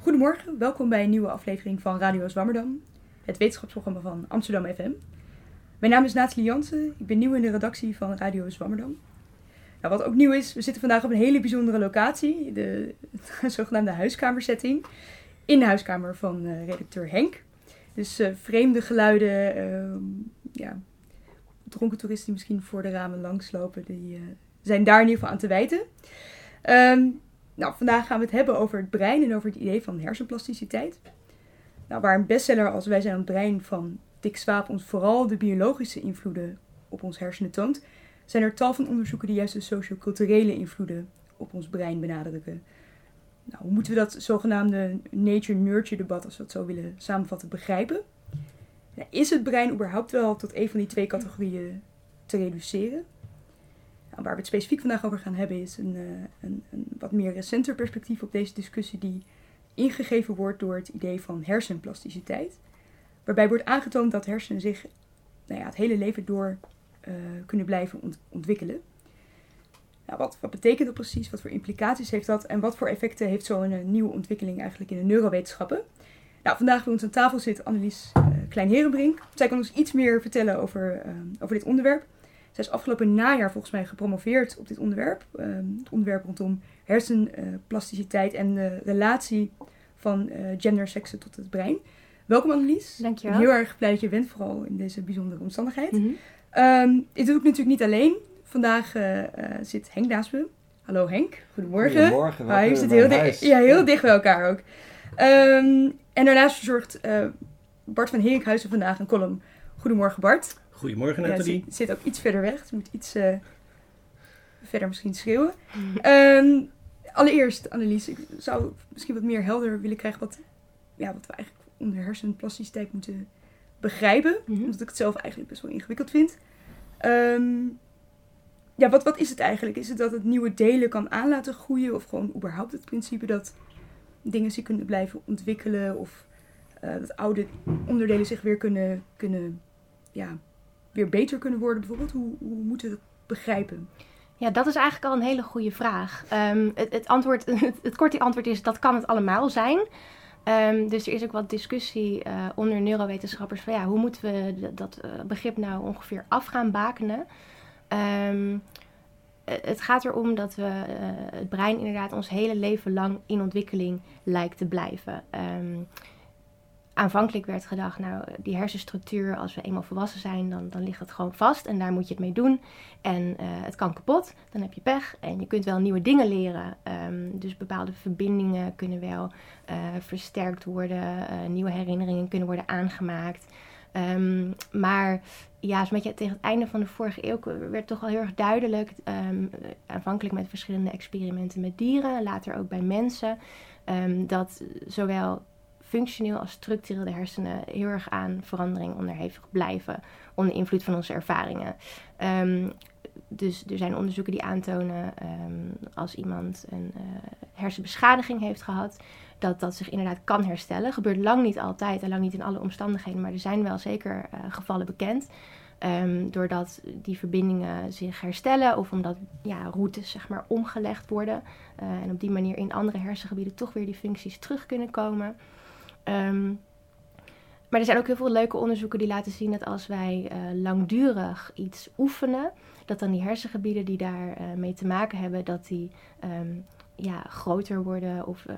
Goedemorgen, welkom bij een nieuwe aflevering van Radio Zwammerdam, het wetenschapsprogramma van Amsterdam FM. Mijn naam is Nathalie Jansen, ik ben nieuw in de redactie van Radio Zwammerdam. Nou, wat ook nieuw is, we zitten vandaag op een hele bijzondere locatie, de, zogenaamde huiskamersetting, in de huiskamer van uh, redacteur Henk. Dus uh, vreemde geluiden, uh, ja, dronken toeristen die misschien voor de ramen langslopen, die uh, zijn daar in ieder geval aan te wijten. Um, nou, vandaag gaan we het hebben over het brein en over het idee van hersenplasticiteit. Nou, waar een bestseller als Wij zijn het brein van Dick Swaap ons vooral de biologische invloeden op ons hersenen toont, zijn er tal van onderzoeken die juist de socio-culturele invloeden op ons brein benadrukken. Nou, hoe moeten we dat zogenaamde nature-nurture debat, als we het zo willen samenvatten, begrijpen? Nou, is het brein überhaupt wel tot een van die twee categorieën te reduceren? Nou, waar we het specifiek vandaag over gaan hebben is een, een, een wat meer recenter perspectief op deze discussie die ingegeven wordt door het idee van hersenplasticiteit. Waarbij wordt aangetoond dat hersenen zich nou ja, het hele leven door uh, kunnen blijven ont ontwikkelen. Nou, wat, wat, betekent dat precies? Wat voor implicaties heeft dat? En wat voor effecten heeft zo'n uh, nieuwe ontwikkeling eigenlijk in de neurowetenschappen? Nou, vandaag bij ons aan tafel zit Annelies uh, Klein-Herenbrink. Zij kan ons iets meer vertellen over, over dit onderwerp. Zij is afgelopen najaar volgens mij gepromoveerd op dit onderwerp. het onderwerp rondom hersenplasticiteit en de relatie van gender, seksen tot het brein. Welkom Annelies. Dankjewel. Heel erg blij dat je bent, vooral in deze bijzondere omstandigheid. Mm -hmm. um, dit doe ik natuurlijk niet alleen. Vandaag uh, uh, zit Henk naast me. Hallo Henk, goedemorgen. Goedemorgen. Hi, we zitten heel, dicht, ja, heel dicht bij elkaar ook. Um, en daarnaast verzorgt uh, Bart van Herinkhuizen vandaag een column. Goedemorgen Bart. Goedemorgen Nathalie. Ja, zit, zit, ook iets verder weg, dus moet iets verder misschien schreeuwen. Um, allereerst Annelies, ik zou misschien wat meer helder willen krijgen wat, ja, wat we eigenlijk onder hersenplasticiteit moeten begrijpen. Mm -hmm. Omdat ik het zelf eigenlijk best wel ingewikkeld vind. Um, ja, wat, wat is het eigenlijk? Is het dat het nieuwe delen kan aan laten groeien? Of gewoon überhaupt het principe dat dingen zich kunnen blijven ontwikkelen? Of uh, dat oude onderdelen zich weer kunnen, kunnen ja, beter kunnen worden bijvoorbeeld? Hoe, hoe moeten we dat begrijpen? Ja, dat is eigenlijk al een hele goede vraag. Um, het, het, antwoord, het, het korte antwoord is dat kan het allemaal zijn. Um, dus er is ook wat discussie uh, onder neurowetenschappers van ja, hoe moeten we dat uh, begrip nou ongeveer af gaan bakenen. Um, het gaat erom dat we het brein inderdaad ons hele leven lang in ontwikkeling lijkt te blijven. Aanvankelijk werd gedacht, nou, die hersenstructuur, als we eenmaal volwassen zijn, dan, dan ligt het gewoon vast en daar moet je het mee doen. En uh, het kan kapot, dan heb je pech en je kunt wel nieuwe dingen leren. Um, dus bepaalde verbindingen kunnen wel uh, versterkt worden, uh, nieuwe herinneringen kunnen worden aangemaakt. Um, maar ja, zo'n beetje tegen het einde van de vorige eeuw werd toch al heel erg duidelijk, um, aanvankelijk met verschillende experimenten met dieren, later ook bij mensen, dat zowel functioneel als structureel de hersenen heel erg aan verandering onderhevig blijven onder invloed van onze ervaringen. Um, dus er zijn onderzoeken die aantonen um, als iemand een uh, hersenbeschadiging heeft gehad, dat dat zich inderdaad kan herstellen. Gebeurt lang niet altijd en lang niet in alle omstandigheden, maar er zijn wel zeker uh, gevallen bekend. Um, doordat die verbindingen zich herstellen of omdat ja, routes zeg maar, omgelegd worden. Uh, en op die manier in andere hersengebieden toch weer die functies terug kunnen komen. Um, maar er zijn ook heel veel leuke onderzoeken die laten zien dat als wij uh, langdurig iets oefenen, dat dan die hersengebieden die daar uh, mee te maken hebben, dat die um, ja, groter worden of uh,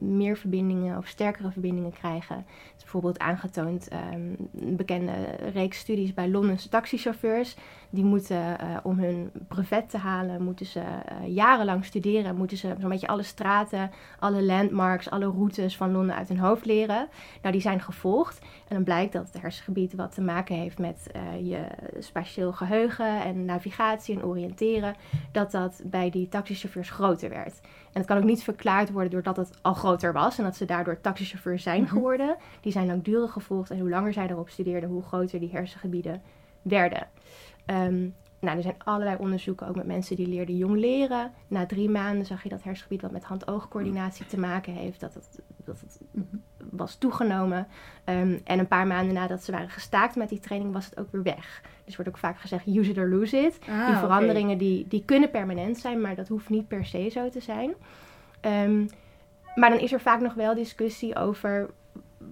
meer verbindingen of sterkere verbindingen krijgen. Is bijvoorbeeld aangetoond um, een bekende reeks studies bij Londense taxichauffeurs. Die moeten uh, om hun brevet te halen, moeten ze uh, jarenlang studeren. Moeten ze zo'n beetje alle straten, alle landmarks, alle routes van Londen uit hun hoofd leren. Nou, die zijn gevolgd. En dan blijkt dat het hersengebied wat te maken heeft met je spatieel geheugen en navigatie en oriënteren. Dat dat bij die taxichauffeurs groter werd. En het kan ook niet verklaard worden doordat het al groter was en dat ze daardoor taxichauffeur zijn geworden. Die zijn langdurig gevolgd en hoe langer zij erop studeerden, hoe groter die hersengebieden werden. Um, nou, er zijn allerlei onderzoeken, ook met mensen die leerden jong leren. Na drie maanden zag je dat hersengebied wat met hand-oogcoördinatie te maken heeft, dat het, dat het was toegenomen. Um, en een paar maanden nadat ze waren gestaakt met die training, was het ook weer weg. Dus wordt ook vaak gezegd, use it or lose it. Ah, die veranderingen okay. die, die kunnen permanent zijn, maar dat hoeft niet per se zo te zijn. Ehm, maar dan is er vaak nog wel discussie over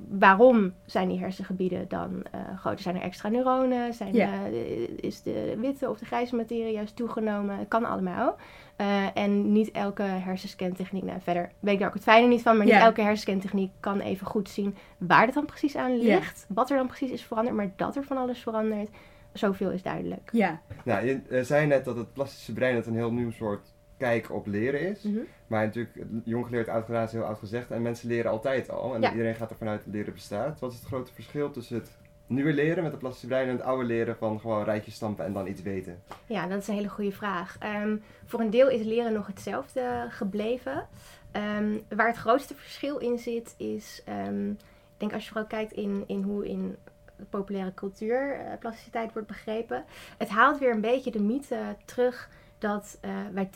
waarom zijn die hersengebieden dan uh, groter? Zijn er extra neuronen? Zijn Ja. de- is de witte of de grijze materie juist toegenomen? Het kan allemaal. Eh, en niet elke hersenscantechniek, nou verder weet ik daar ook het fijne niet van, maar niet Ja. elke hersenscantechniek kan even goed zien waar het dan precies aan Ja. ligt. Wat er dan precies is veranderd, maar dat er van alles verandert, zoveel is duidelijk. Ja, Nou, je eh, zei net dat het plastische brein dat een heel nieuw soort kijk op leren is. Mhm. Maar natuurlijk, jong geleerd, oud is heel oud gezegd. En mensen leren altijd al. En Ja. iedereen gaat ervan uit dat leren bestaat. Wat is het grote verschil tussen het nieuwe leren met het plastische brein en het oude leren van gewoon rijtjes stampen en dan iets weten? Ja, dat is een hele goede vraag. Ehm, voor een deel is leren nog hetzelfde gebleven. Ehm, waar het grootste verschil in zit, is, ehm, ik denk als je vooral kijkt in, in hoe in de populaire cultuur eh, plasticiteit wordt begrepen. Het haalt weer een beetje de mythe terug dat eh, wij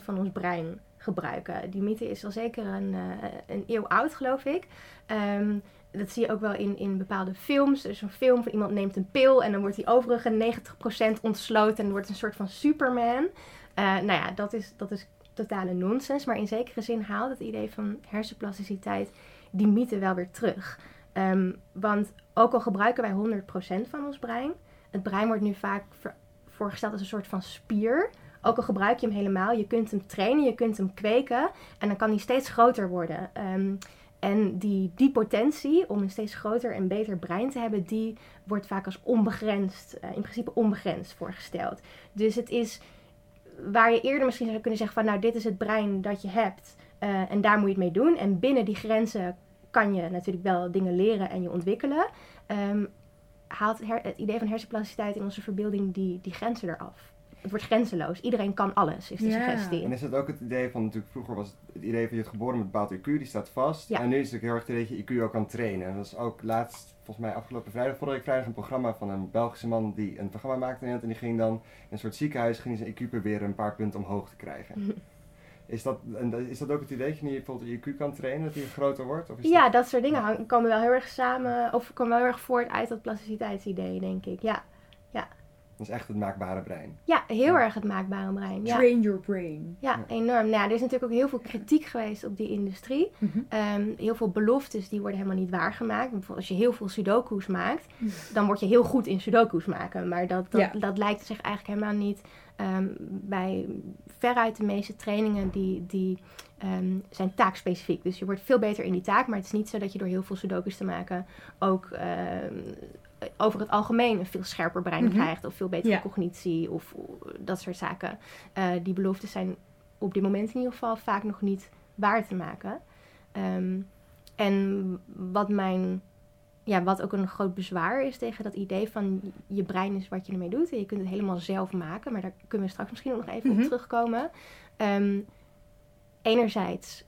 10% van ons brein gebruiken. Die mythe is al zeker een, eh, een eeuw oud, geloof ik. Ehm, dat zie je ook wel in, in bepaalde films. Er is een film van iemand neemt een pil en dan wordt die overige 90% ontsloten en wordt een soort van Superman. Eh, nou ja, dat is, dat is totale nonsens. Maar in zekere zin haalt het idee van hersenplasticiteit die mythe wel weer terug. Ehm, want ook al gebruiken wij 100% van ons brein, het brein wordt nu vaak voorgesteld als een soort van spier. Ook al gebruik je hem helemaal, je kunt hem trainen, je kunt hem kweken en dan kan hij steeds groter worden. Ehm, en die, die potentie om een steeds groter en beter brein te hebben, die wordt vaak als onbegrensd, eh, in principe onbegrensd voorgesteld. Dus het is waar je eerder misschien zou kunnen zeggen van nou dit is het brein dat je hebt eh, en daar moet je het mee doen. En binnen die grenzen kan je natuurlijk wel dingen leren en je ontwikkelen. Ehm, haalt het idee van hersenplasticiteit in onze verbeelding die, die grenzen eraf. Het wordt grenzeloos. Iedereen kan alles, is de Ja. suggestie. En is dat ook het idee van, natuurlijk vroeger was het het idee van je hebt geboren met een bepaald IQ, die staat vast. Ja. En nu is het natuurlijk heel erg het idee dat je IQ ook kan trainen. En dat is ook laatst, volgens mij afgelopen vrijdag, vorige week vrijdag, een programma van een Belgische man die een programma maakte in Nederland. En die ging dan in een soort ziekenhuis, ging zijn IQ proberen een paar punten omhoog te krijgen. Is dat, is dat ook het idee dat je niet bijvoorbeeld je IQ kan trainen, dat die groter wordt? Of is Ja, dat- dat soort dingen hang- komen wel heel erg samen, of komen wel heel erg voort uit dat plasticiteitsidee, denk ik. Ja, dat is echt het maakbare brein. ja heel erg het maakbare brein. Ja. train your brain. Ja, enorm. Nou, er is natuurlijk ook heel veel kritiek geweest op die industrie. Mhm. Ehm, heel veel beloftes die worden helemaal niet waargemaakt. Bijvoorbeeld als je heel veel sudoku's maakt, dan word je heel goed in sudoku's maken. Maar dat, dat, Ja. dat lijkt zich eigenlijk helemaal niet ehm, bij veruit de meeste trainingen die, die ehm, zijn taakspecifiek. Dus je wordt veel beter in die taak, maar het is niet zo dat je door heel veel sudoku's te maken ook ehm, over het algemeen een veel scherper brein Mhm. krijgt of veel betere Ja. cognitie of eh, dat soort zaken. Eh, die beloftes zijn op dit moment in ieder geval vaak nog niet waar te maken. Ehm, en wat mijn, ja, wat ook een groot bezwaar is tegen dat idee van je brein is wat je ermee doet en je kunt het helemaal zelf maken, maar daar kunnen we straks misschien ook nog even Mhm. op terugkomen. Ehm, enerzijds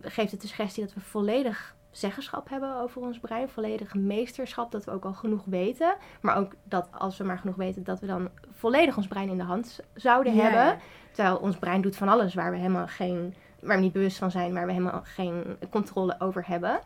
geeft het de suggestie dat we volledig zeggenschap hebben over ons brein, volledig meesterschap, dat we ook al genoeg weten, maar ook dat als we maar genoeg weten, dat we dan volledig ons brein in de hand zouden Ja, hebben. Terwijl ons brein doet van alles waar we helemaal geen, waar we niet bewust van zijn, waar we helemaal geen controle over hebben.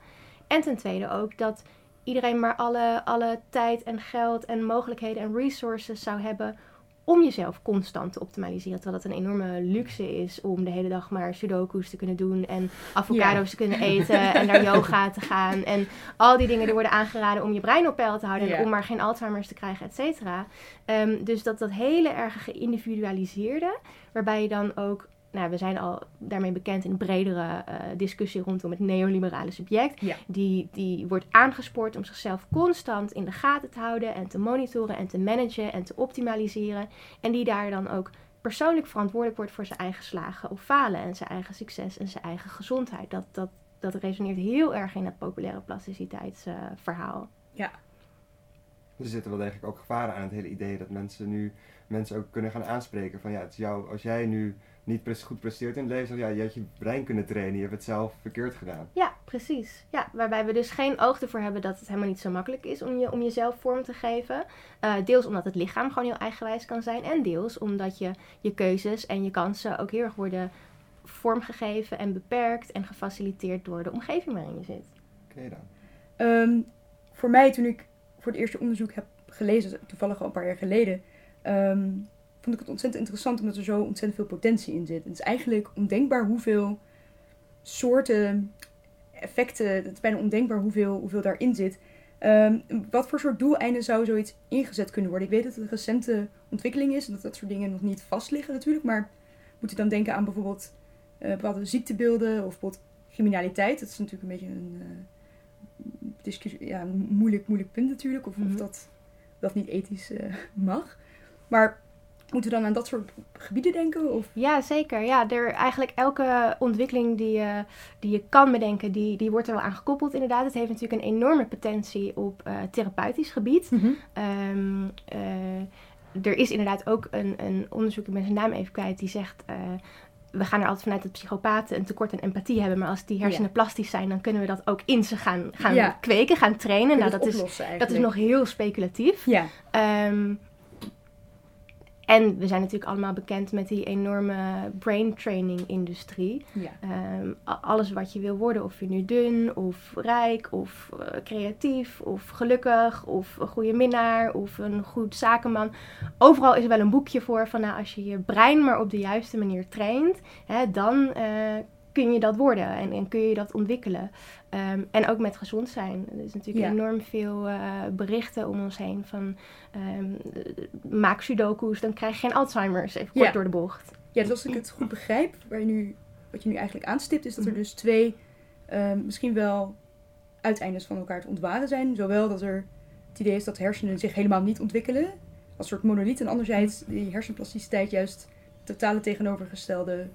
En ten tweede ook dat iedereen maar alle, alle tijd en geld en mogelijkheden en resources zou hebben om jezelf constant te optimaliseren. Terwijl het een enorme luxe is om de hele dag maar sudoku's te kunnen doen en avocado's te kunnen eten en naar yoga te gaan. En al die dingen die worden aangeraden om je brein op peil te houden en om maar geen Alzheimer's te krijgen, et cetera. Ehm, dus dat dat hele erg geïndividualiseerde, waarbij je dan ook, nou we zijn al daarmee bekend in een bredere eh, discussie rondom het neoliberale subject. Ja. Die, die wordt aangespoord om zichzelf constant in de gaten te houden en te monitoren en te managen en te optimaliseren. En die daar dan ook persoonlijk verantwoordelijk wordt voor zijn eigen slagen of falen en zijn eigen succes en zijn eigen gezondheid. Dat, dat, dat resoneert heel erg in het populaire plasticiteitsverhaal. Er zitten wel degelijk ook gevaren aan het hele idee dat mensen nu mensen ook kunnen gaan aanspreken van ja, het is jou, als jij nu niet goed presteert in het leven, ja, je had je brein kunnen trainen, je hebt het zelf verkeerd gedaan. Ja, precies. Ja, waarbij we dus geen oog ervoor hebben dat het helemaal niet zo makkelijk is om, je, om jezelf vorm te geven. Eh, deels omdat het lichaam gewoon heel eigenwijs kan zijn. En deels omdat je, je keuzes en je kansen ook heel erg worden vormgegeven en beperkt en gefaciliteerd door de omgeving waarin je zit. Oké dan. Ehm, voor mij, toen ik voor het eerste onderzoek heb gelezen, toevallig al een paar jaar geleden, ehm, vond ik het ontzettend interessant omdat er zo ontzettend veel potentie in zit. Het is eigenlijk ondenkbaar hoeveel soorten effecten, het is bijna ondenkbaar hoeveel, hoeveel daarin zit. Ehm, wat voor soort doeleinden zou zoiets ingezet kunnen worden? Ik weet dat het een recente ontwikkeling is en dat dat soort dingen nog niet vast liggen natuurlijk, maar moet je dan denken aan bijvoorbeeld uh, bepaalde ziektebeelden of bijvoorbeeld criminaliteit? Dat is natuurlijk een beetje een uh, discussie, ja, moeilijk, moeilijk punt natuurlijk, of, of Mhm. dat, dat niet ethisch eh, mag. Maar moeten we dan aan dat soort gebieden denken? Of? Ja, zeker. Ja, er, eigenlijk elke ontwikkeling die je, die je kan bedenken, die, die wordt er wel aan gekoppeld inderdaad. Het heeft natuurlijk een enorme potentie op eh, therapeutisch gebied. Ehm, eh, er is inderdaad ook een, een onderzoek, ik ben zijn naam even kwijt, die zegt... eh, we gaan er altijd vanuit dat psychopaten een tekort aan empathie hebben. Maar als die hersenen Ja. plastisch zijn, dan kunnen we dat ook in ze gaan, gaan Ja. kweken, gaan trainen. Nou, dat is, dat is nog heel speculatief. Ja, Ehm, en we zijn natuurlijk allemaal bekend met die enorme brain training industrie. ja. Ehm, alles wat je wil worden, of je nu dun, of rijk, of eh, creatief, of gelukkig, of een goede minnaar, of een goed zakenman. Overal is er wel een boekje voor van nou, als je je brein maar op de juiste manier traint, hè, dan eh, kun je dat worden en, en kun je dat ontwikkelen. Ehm, en ook met gezond zijn. Er is natuurlijk Ja. enorm veel eh, berichten om ons heen van ehm, eh, maak sudoku's, dan krijg je geen Alzheimer's, even kort Ja. door de bocht. Ja, dus als ik het goed begrijp, waar je nu, wat je nu eigenlijk aanstipt, is dat er Mhm. dus twee ehm, misschien wel uiteindes van elkaar te ontwaren zijn. Zowel dat er het idee is dat hersenen zich helemaal niet ontwikkelen, als soort monolith, en anderzijds die hersenplasticiteit juist totale tegenovergestelde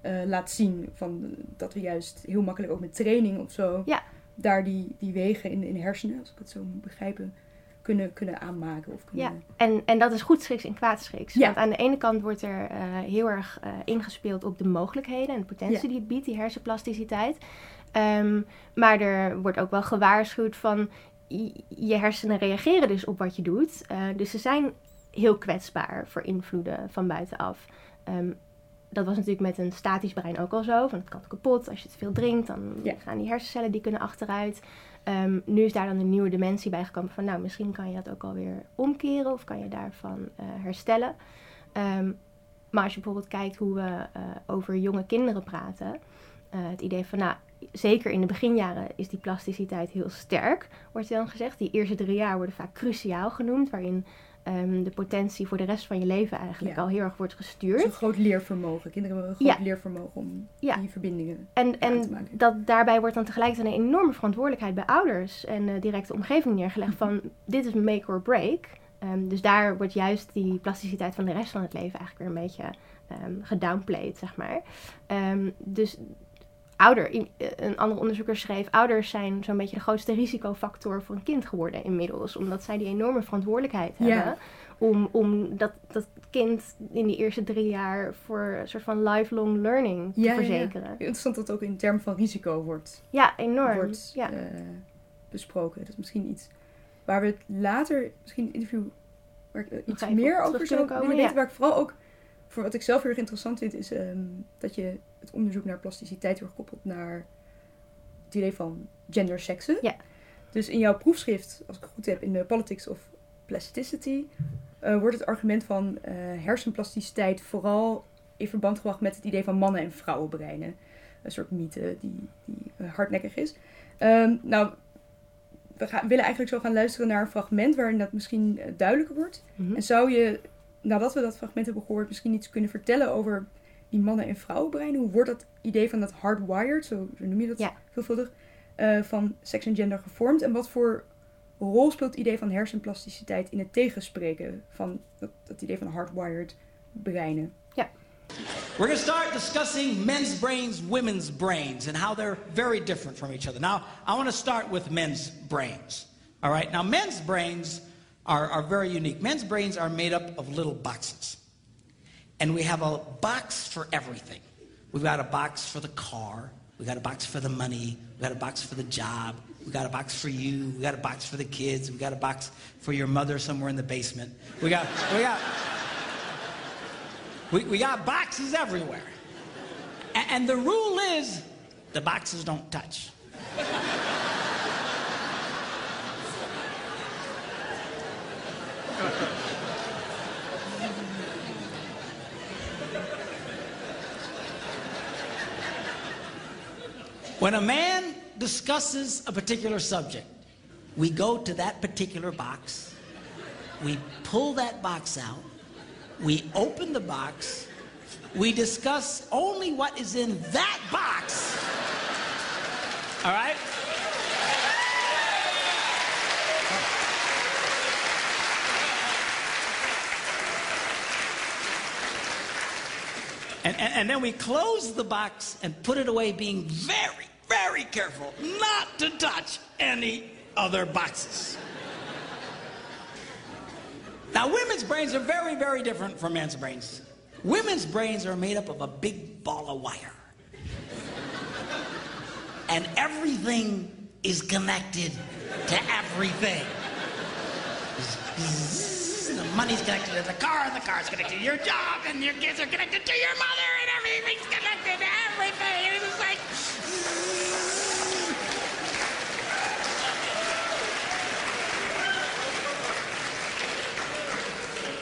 eh, laat zien. Van, dat we juist heel makkelijk ook met training of zo, Ja. daar die, die wegen in, in de hersenen, als ik het zo moet begrijpen, kunnen, kunnen aanmaken. Of kunnen, Ja, en, en dat is goed schiks en kwaad schiks. Ja. Want aan de ene kant wordt er eh, heel erg eh, ingespeeld op de mogelijkheden en de potentie Ja. die het biedt, die hersenplasticiteit. Ehm, maar er wordt ook wel gewaarschuwd van je hersenen reageren dus op wat je doet. Dus ze zijn heel kwetsbaar voor invloeden van buitenaf. Ehm, dat was natuurlijk met een statisch brein ook al zo. Van het kan kapot. Als je te veel drinkt, dan Ja. gaan die hersencellen die kunnen achteruit. Ehm, nu is daar dan een nieuwe dimensie bij gekomen van nou, misschien kan je dat ook alweer omkeren of kan je daarvan eh, herstellen. Ehm, maar als je bijvoorbeeld kijkt hoe we eh, over jonge kinderen praten, eh, het idee van nou, zeker in de beginjaren is die plasticiteit heel sterk, wordt dan gezegd. Die eerste drie jaar worden vaak cruciaal genoemd, waarin ehm, de potentie voor de rest van je leven eigenlijk Ja. al heel erg wordt gestuurd. een groot leervermogen. Kinderen hebben een groot Ja. leervermogen om Ja. die verbindingen En, aan te en maken. dat, daarbij wordt dan tegelijkertijd een enorme verantwoordelijkheid bij ouders en de directe omgeving neergelegd van dit is make or break. Ehm, dus daar wordt juist die plasticiteit van de rest van het leven eigenlijk weer een beetje ehm gedownplayed, zeg maar. Dus ouder, een andere onderzoeker schreef, ouders zijn zo'n beetje de grootste risicofactor voor een kind geworden inmiddels. Omdat zij die enorme verantwoordelijkheid hebben om, om dat, dat kind in die eerste drie jaar voor een soort van lifelong learning te Ja, ja, ja. verzekeren. Interessant dat het ook in termen van risico wordt, Ja, enorm. wordt ja. eh, besproken. Dat is misschien iets waar we het later, misschien in een interview, waar ik eh, iets meer over kunnen komen, ja. Waar ik vooral ook, voor wat ik zelf heel erg interessant vind, is ehm, dat je het onderzoek naar plasticiteit wordt gekoppeld naar het idee van gender seksen. Ja. Dus in jouw proefschrift, als ik het goed heb, in de Politics of Plasticity, eh, wordt het argument van eh, hersenplasticiteit vooral in verband gebracht met het idee van mannen- en vrouwenbreinen. Een soort mythe die, die eh, hardnekkig is. Ehm, nou, we gaan, willen eigenlijk zo gaan luisteren naar een fragment waarin dat misschien duidelijker wordt. Mhm. En zou je, nadat we dat fragment hebben gehoord, misschien iets kunnen vertellen over die mannen- en vrouwenbreinen? Hoe wordt dat idee van dat hardwired, zo, noem je dat Ja. veelvuldig, eh, van seks en gender gevormd? En wat voor rol speelt het idee van hersenplasticiteit in het tegenspreken van dat, dat idee van hardwired breinen? We're going to start discussing men's brains, women's brains, and how they're very different from each other. Now, I want to start with men's brains. All right? Now, men's brains are, are very unique. Men's brains are made up of little boxes. And we have a box for everything. We've got a box for the car. We got a box for the money. We got a box for the job. We got a box for you. We got a box for the kids. We got a box for your mother somewhere in the basement. We got, we got, we, we got boxes everywhere. A- and the rule is the boxes don't touch. When a man discusses a particular subject, we go to that particular box, we pull that box out, we open the box, we discuss only what is in that box. All right? And, and, and then we close the box and put it away, being very, very careful not to touch any other boxes. Now, women's brains are very, very different from men's brains. Women's brains are made up of a big ball of wire. and everything is connected to everything. The money's connected to the car, and the car's connected to your job, and your kids are connected to your mother, and everything's connected to everything. And it's like.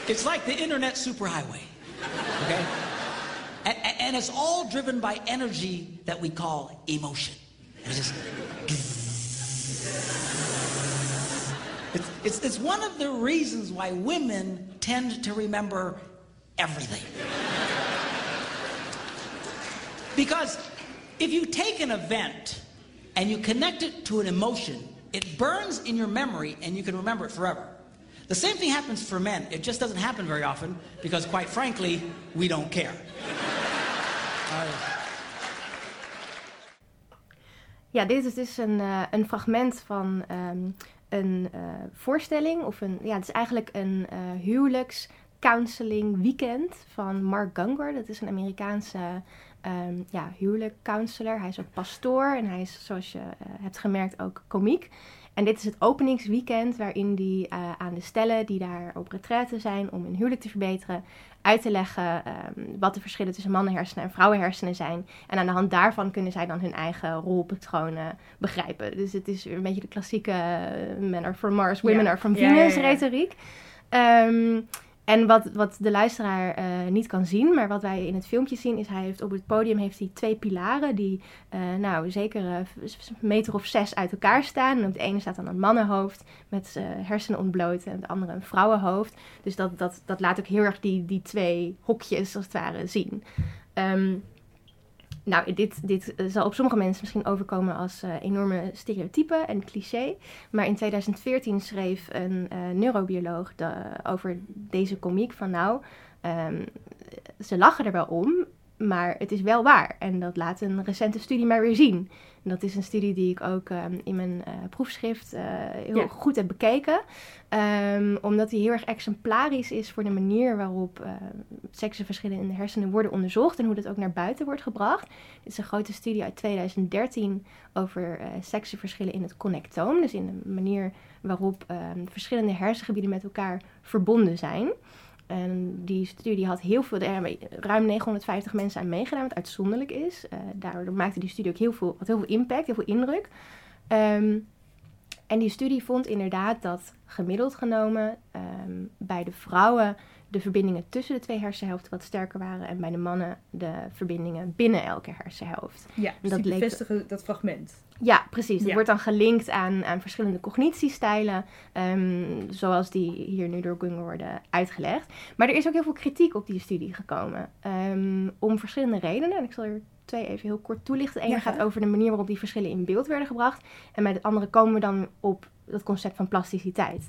It's like the internet superhighway. Okay? And, and it's all driven by energy that we call emotion. It's just. It's, it's, it's one of the reasons why women tend to remember everything. because if you take an event and you connect it to an emotion, it burns in your memory and you can remember it forever. The same thing happens for men. It just doesn't happen very often because, quite frankly, we don't care. Ja, dit is dus een, eh, een fragment van ehm, een eh, voorstelling. Of een, ja, het is eigenlijk een eh huwelijks counseling weekend van Mark Gungor. Dat is een Amerikaanse ehm ja, huwelijk counselor. Hij is ook pastoor en hij is, zoals je hebt gemerkt, ook komiek. En dit is het openingsweekend waarin hij eh, aan de stellen die daar op retraite zijn om hun huwelijk te verbeteren, uit te leggen ehm, wat de verschillen tussen mannenhersenen en vrouwenhersenen zijn. En aan de hand daarvan kunnen zij dan hun eigen rolpatronen begrijpen. Dus het is een beetje de klassieke eh, men are from Mars, women Ja. are from ja, Venus ja. retoriek. Ehm, en wat, wat de luisteraar eh, niet kan zien, maar wat wij in het filmpje zien, is hij heeft op het podium heeft hij twee pilaren die eh, nou zeker eh, een meter of zes uit elkaar staan. En op de ene staat dan een mannenhoofd met eh, hersenen ontbloot en op de andere een vrouwenhoofd. Dus dat, dat, dat laat ook heel erg die, die twee hokjes als het ware zien. Ehm, nou, dit, dit eh, zal op sommige mensen misschien overkomen als eh, enorme stereotype en cliché. Maar in 2014 schreef een eh, neurobioloog de- over deze komiek van nou, ehm, ze lachen er wel om, maar het is wel waar. En dat laat een recente studie maar weer zien. En dat is een studie die ik ook ehm, in mijn eh, proefschrift eh, heel Ja. goed heb bekeken. Ehm, omdat die heel erg exemplarisch is voor de manier waarop eh seksenverschillen in de hersenen worden onderzocht en hoe dat ook naar buiten wordt gebracht. Dit is een grote studie uit 2013 over seksenverschillen in het connectoom. Dus in de manier waarop ehm, verschillende hersengebieden met elkaar verbonden zijn. En die studie had heel veel, ruim 950 mensen aan meegedaan, wat uitzonderlijk is. Eh, daardoor maakte die studie ook heel veel, had heel veel impact, heel veel indruk. Ehm, en die studie vond inderdaad dat gemiddeld genomen ehm, bij de vrouwen de verbindingen tussen de twee hersenhelften wat sterker waren en bij de mannen de verbindingen binnen elke hersenhelft. Ja, dus Dat die leek- bevestigen dat fragment. Ja, precies. Het Ja. wordt dan gelinkt aan, aan verschillende cognitiestijlen, ehm, zoals die hier nu door Gung worden uitgelegd. Maar er is ook heel veel kritiek op die studie gekomen, ehm, om verschillende redenen. En ik zal er twee even heel kort toelichten. De ene Ja, gaat over de manier waarop die verschillen in beeld werden gebracht. En bij de andere komen we dan op dat concept van plasticiteit.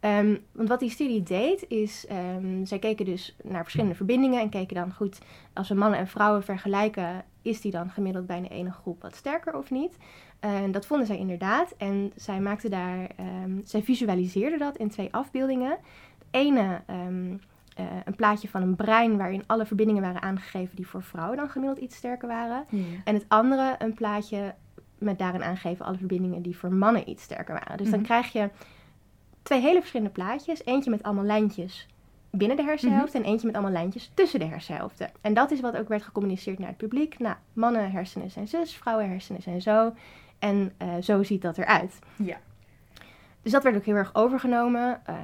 Ehm, want wat die studie deed is, ehm, zij keken dus naar verschillende verbindingen en keken dan goed, als we mannen en vrouwen vergelijken, is die dan gemiddeld bij de ene groep wat sterker of niet? En dat vonden zij inderdaad. En zij maakten daar, ehm, zij visualiseerden dat in twee afbeeldingen. Het ene, eh, een plaatje van een brein waarin alle verbindingen waren aangegeven die voor vrouwen dan gemiddeld iets sterker waren. En het andere, een plaatje met daarin aangegeven alle verbindingen die voor mannen iets sterker waren. Dus dan Mhm. krijg je twee hele verschillende plaatjes. Eentje met allemaal lijntjes binnen de hersenhelft en eentje met allemaal lijntjes tussen de hersenhelften. En dat is wat ook werd gecommuniceerd naar het publiek. Nou, mannen hersenen zijn zus, vrouwen hersenen zijn zo. En eh, zo ziet dat eruit. Ja. Dus dat werd ook heel erg overgenomen. Eh,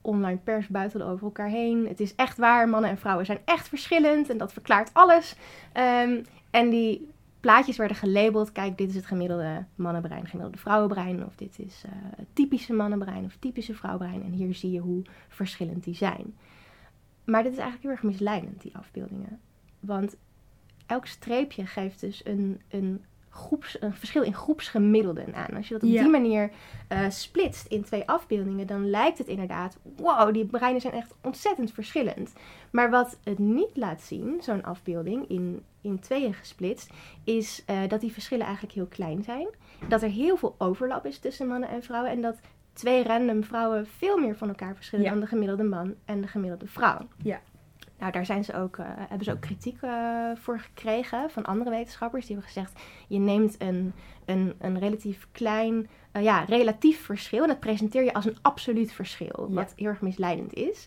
online pers buitelde over elkaar heen. Het is echt waar, mannen en vrouwen zijn echt verschillend en dat verklaart alles. Ehm, en die plaatjes werden gelabeld. Kijk, dit is het gemiddelde mannenbrein, gemiddelde vrouwenbrein. Of dit is uh, het typische mannenbrein of typische vrouwenbrein. En hier zie je hoe verschillend die zijn. Maar dit is eigenlijk heel erg misleidend, die afbeeldingen. Want elk streepje geeft dus een, een groeps, een verschil in groepsgemiddelden aan. Als je dat op die manier uh, splitst in twee afbeeldingen, dan lijkt het inderdaad, wow, die breinen zijn echt ontzettend verschillend. Maar wat het niet laat zien, zo'n afbeelding in, in tweeën gesplitst, is uh, dat die verschillen eigenlijk heel klein zijn. Dat er heel veel overlap is tussen mannen en vrouwen en dat twee random vrouwen veel meer van elkaar verschillen dan de gemiddelde man en de gemiddelde vrouw. Ja. Nou, daar zijn ze ook, uh, hebben ze ook kritiek uh, voor gekregen van andere wetenschappers. Die hebben gezegd, je neemt een, een, een relatief klein, uh, ja, relatief verschil... en dat presenteer je als een absoluut verschil, ja. wat heel erg misleidend is.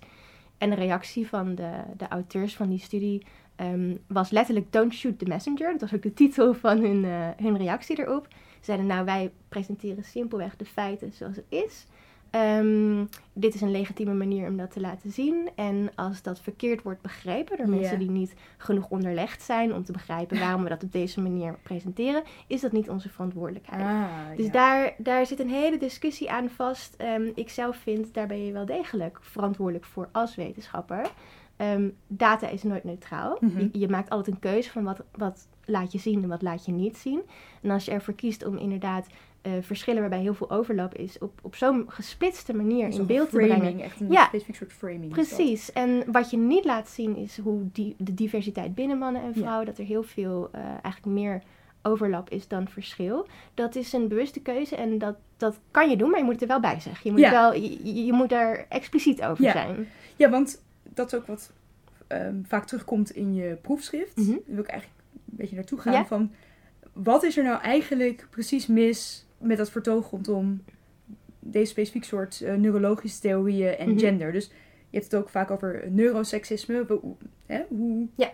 En de reactie van de, de auteurs van die studie um, was letterlijk... Don't shoot the messenger. Dat was ook de titel van hun, hun reactie erop. Ze zeiden, nou, wij presenteren simpelweg de feiten zoals het is... Um, dit is een legitieme manier om dat te laten zien. En als dat verkeerd wordt begrepen door mensen die niet genoeg onderlegd zijn om te begrijpen waarom we dat op deze manier presenteren, is dat niet onze verantwoordelijkheid. Ah, dus ja. daar, daar zit een hele discussie aan vast. Um, ik zelf vind, daar ben je wel degelijk verantwoordelijk voor als wetenschapper. Um, data is nooit neutraal. Mhm. je, je, maakt altijd een keuze van wat, wat laat je zien en wat laat je niet zien. En als je ervoor kiest om inderdaad uh, verschillen waarbij heel veel overlap is, op, op zo'n gesplitste manier in beeld framing, te brengen. Echt een ja, specifiek soort framing. Precies. En wat je niet laat zien is hoe die, de diversiteit binnen mannen en vrouwen, ja. dat er heel veel uh, eigenlijk meer overlap is dan verschil. Dat is een bewuste keuze en dat, dat kan je doen, maar je moet het er wel bij zeggen. Je moet, ja. wel, je, je, moet daar expliciet over ja. zijn. Ja, want dat is ook wat um, vaak terugkomt in je proefschrift. Mhm. Daar wil ik eigenlijk een beetje naartoe gaan van... Wat is er nou eigenlijk precies mis met dat vertoog rondom deze specifiek soort uh, neurologische theorieën en Mhm. gender. Dus je hebt het ook vaak over neuroseksisme. Hè, hoe, Ja.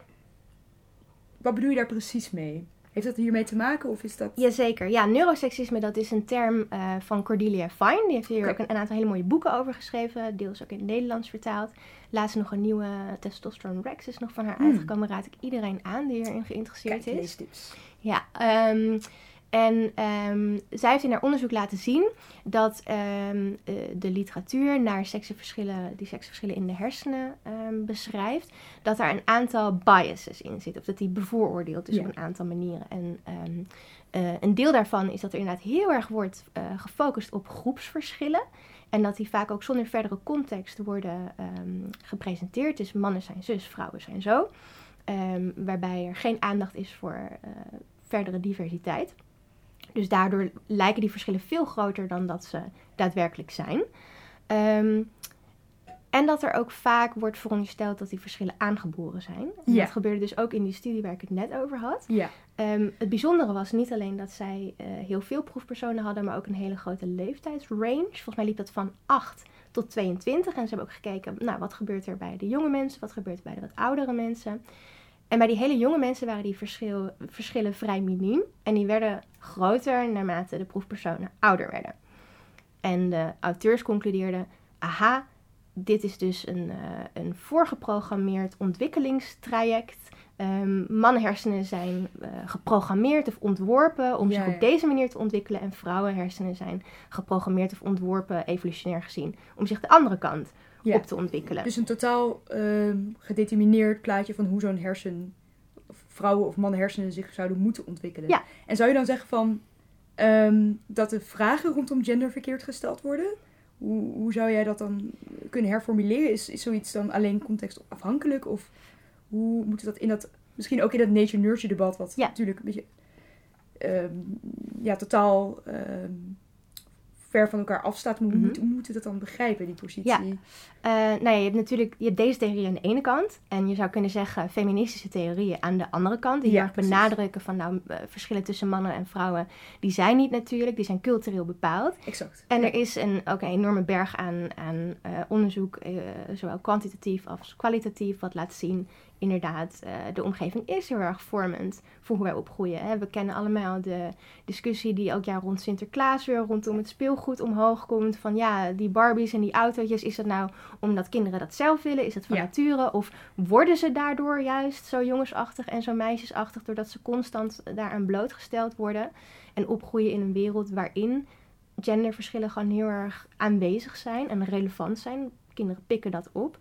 Wat bedoel je daar precies mee? Heeft dat hiermee te maken of is dat... Jazeker. Ja, neuroseksisme dat is een term uh, van Cordelia Fine. Die heeft hier ook een, een aantal hele mooie boeken over geschreven. Deels ook in het Nederlands vertaald. Laatst nog een nieuwe Testosterone Rex is nog van haar Hmm. uitgekomen. Raad ik iedereen aan die erin geïnteresseerd Kijk, is. Ja, ehm, en ehm, zij heeft in haar onderzoek laten zien dat ehm, eh, de literatuur naar seksenverschillen, die seksenverschillen in de hersenen beschrijft, dat daar een aantal biases in zit. Of dat die bevooroordeelt dus Ja. op een aantal manieren. En eh, een deel daarvan is dat er inderdaad heel erg wordt eh, gefocust op groepsverschillen. En dat die vaak ook zonder verdere context worden gepresenteerd. Dus mannen zijn zus, vrouwen zijn zo. Ehm, waarbij er geen aandacht is voor eh, verdere diversiteit. Dus daardoor lijken die verschillen veel groter dan dat ze daadwerkelijk zijn. Ehm, en dat er ook vaak wordt verondersteld dat die verschillen aangeboren zijn. En Ja. Dat gebeurde dus ook in die studie waar ik het net over had. Ja. Ehm, het bijzondere was niet alleen dat zij eh, heel veel proefpersonen hadden, maar ook een hele grote leeftijdsrange. Volgens mij liep dat van 8 tot 22. En ze hebben ook gekeken, nou, wat gebeurt er bij de jonge mensen, wat gebeurt er bij de wat oudere mensen. En bij die hele jonge mensen waren die verschil, verschillen vrij miniem. En die werden groter naarmate de proefpersonen ouder werden. En de auteurs concludeerden, aha, dit is dus een, uh, een voorgeprogrammeerd ontwikkelingstraject. Um, mannenhersenen zijn uh, geprogrammeerd of ontworpen om Ja, zich ja. op deze manier te ontwikkelen. En vrouwenhersenen zijn geprogrammeerd of ontworpen, evolutionair gezien, om zich de andere kant Ja. op te ontwikkelen. Dus een totaal ehm, gedetermineerd plaatje van hoe zo'n hersen... Of vrouwen of mannen hersenen zich zouden moeten ontwikkelen. Ja. En zou je dan zeggen van... ehm, dat de vragen rondom gender verkeerd gesteld worden? Hoe, hoe zou jij dat dan kunnen herformuleren? Is, is zoiets dan alleen contextafhankelijk? Of hoe moet dat in dat... Misschien ook in dat nature-nurture debat, wat Ja. natuurlijk een beetje... ehm, ja, totaal ver van elkaar afstaat. Hoe, moeten we dat dan begrijpen, die positie? Ja. Eh, nou ja, je hebt natuurlijk je hebt deze theorie aan de ene kant. En je zou kunnen zeggen feministische theorieën aan de andere kant. Die Ja, heel erg precies. benadrukken van nou, eh, verschillen tussen mannen en vrouwen. Die zijn niet natuurlijk, die zijn cultureel bepaald. Exact. En er is een, ook een enorme berg aan, aan eh, onderzoek, zowel kwantitatief als kwalitatief, wat laat zien. Inderdaad, uh, de omgeving is heel erg vormend voor hoe wij opgroeien. Hè. We kennen allemaal de discussie die elk jaar rond Sinterklaas weer rondom het speelgoed omhoog komt. Van ja, die Barbies en die autootjes, is dat nou omdat kinderen dat zelf willen? Is dat van Ja. nature? Of worden ze daardoor juist zo jongensachtig en zo meisjesachtig doordat ze constant daaraan blootgesteld worden? En opgroeien in een wereld waarin genderverschillen gewoon heel erg aanwezig zijn en relevant zijn. Kinderen pikken dat op.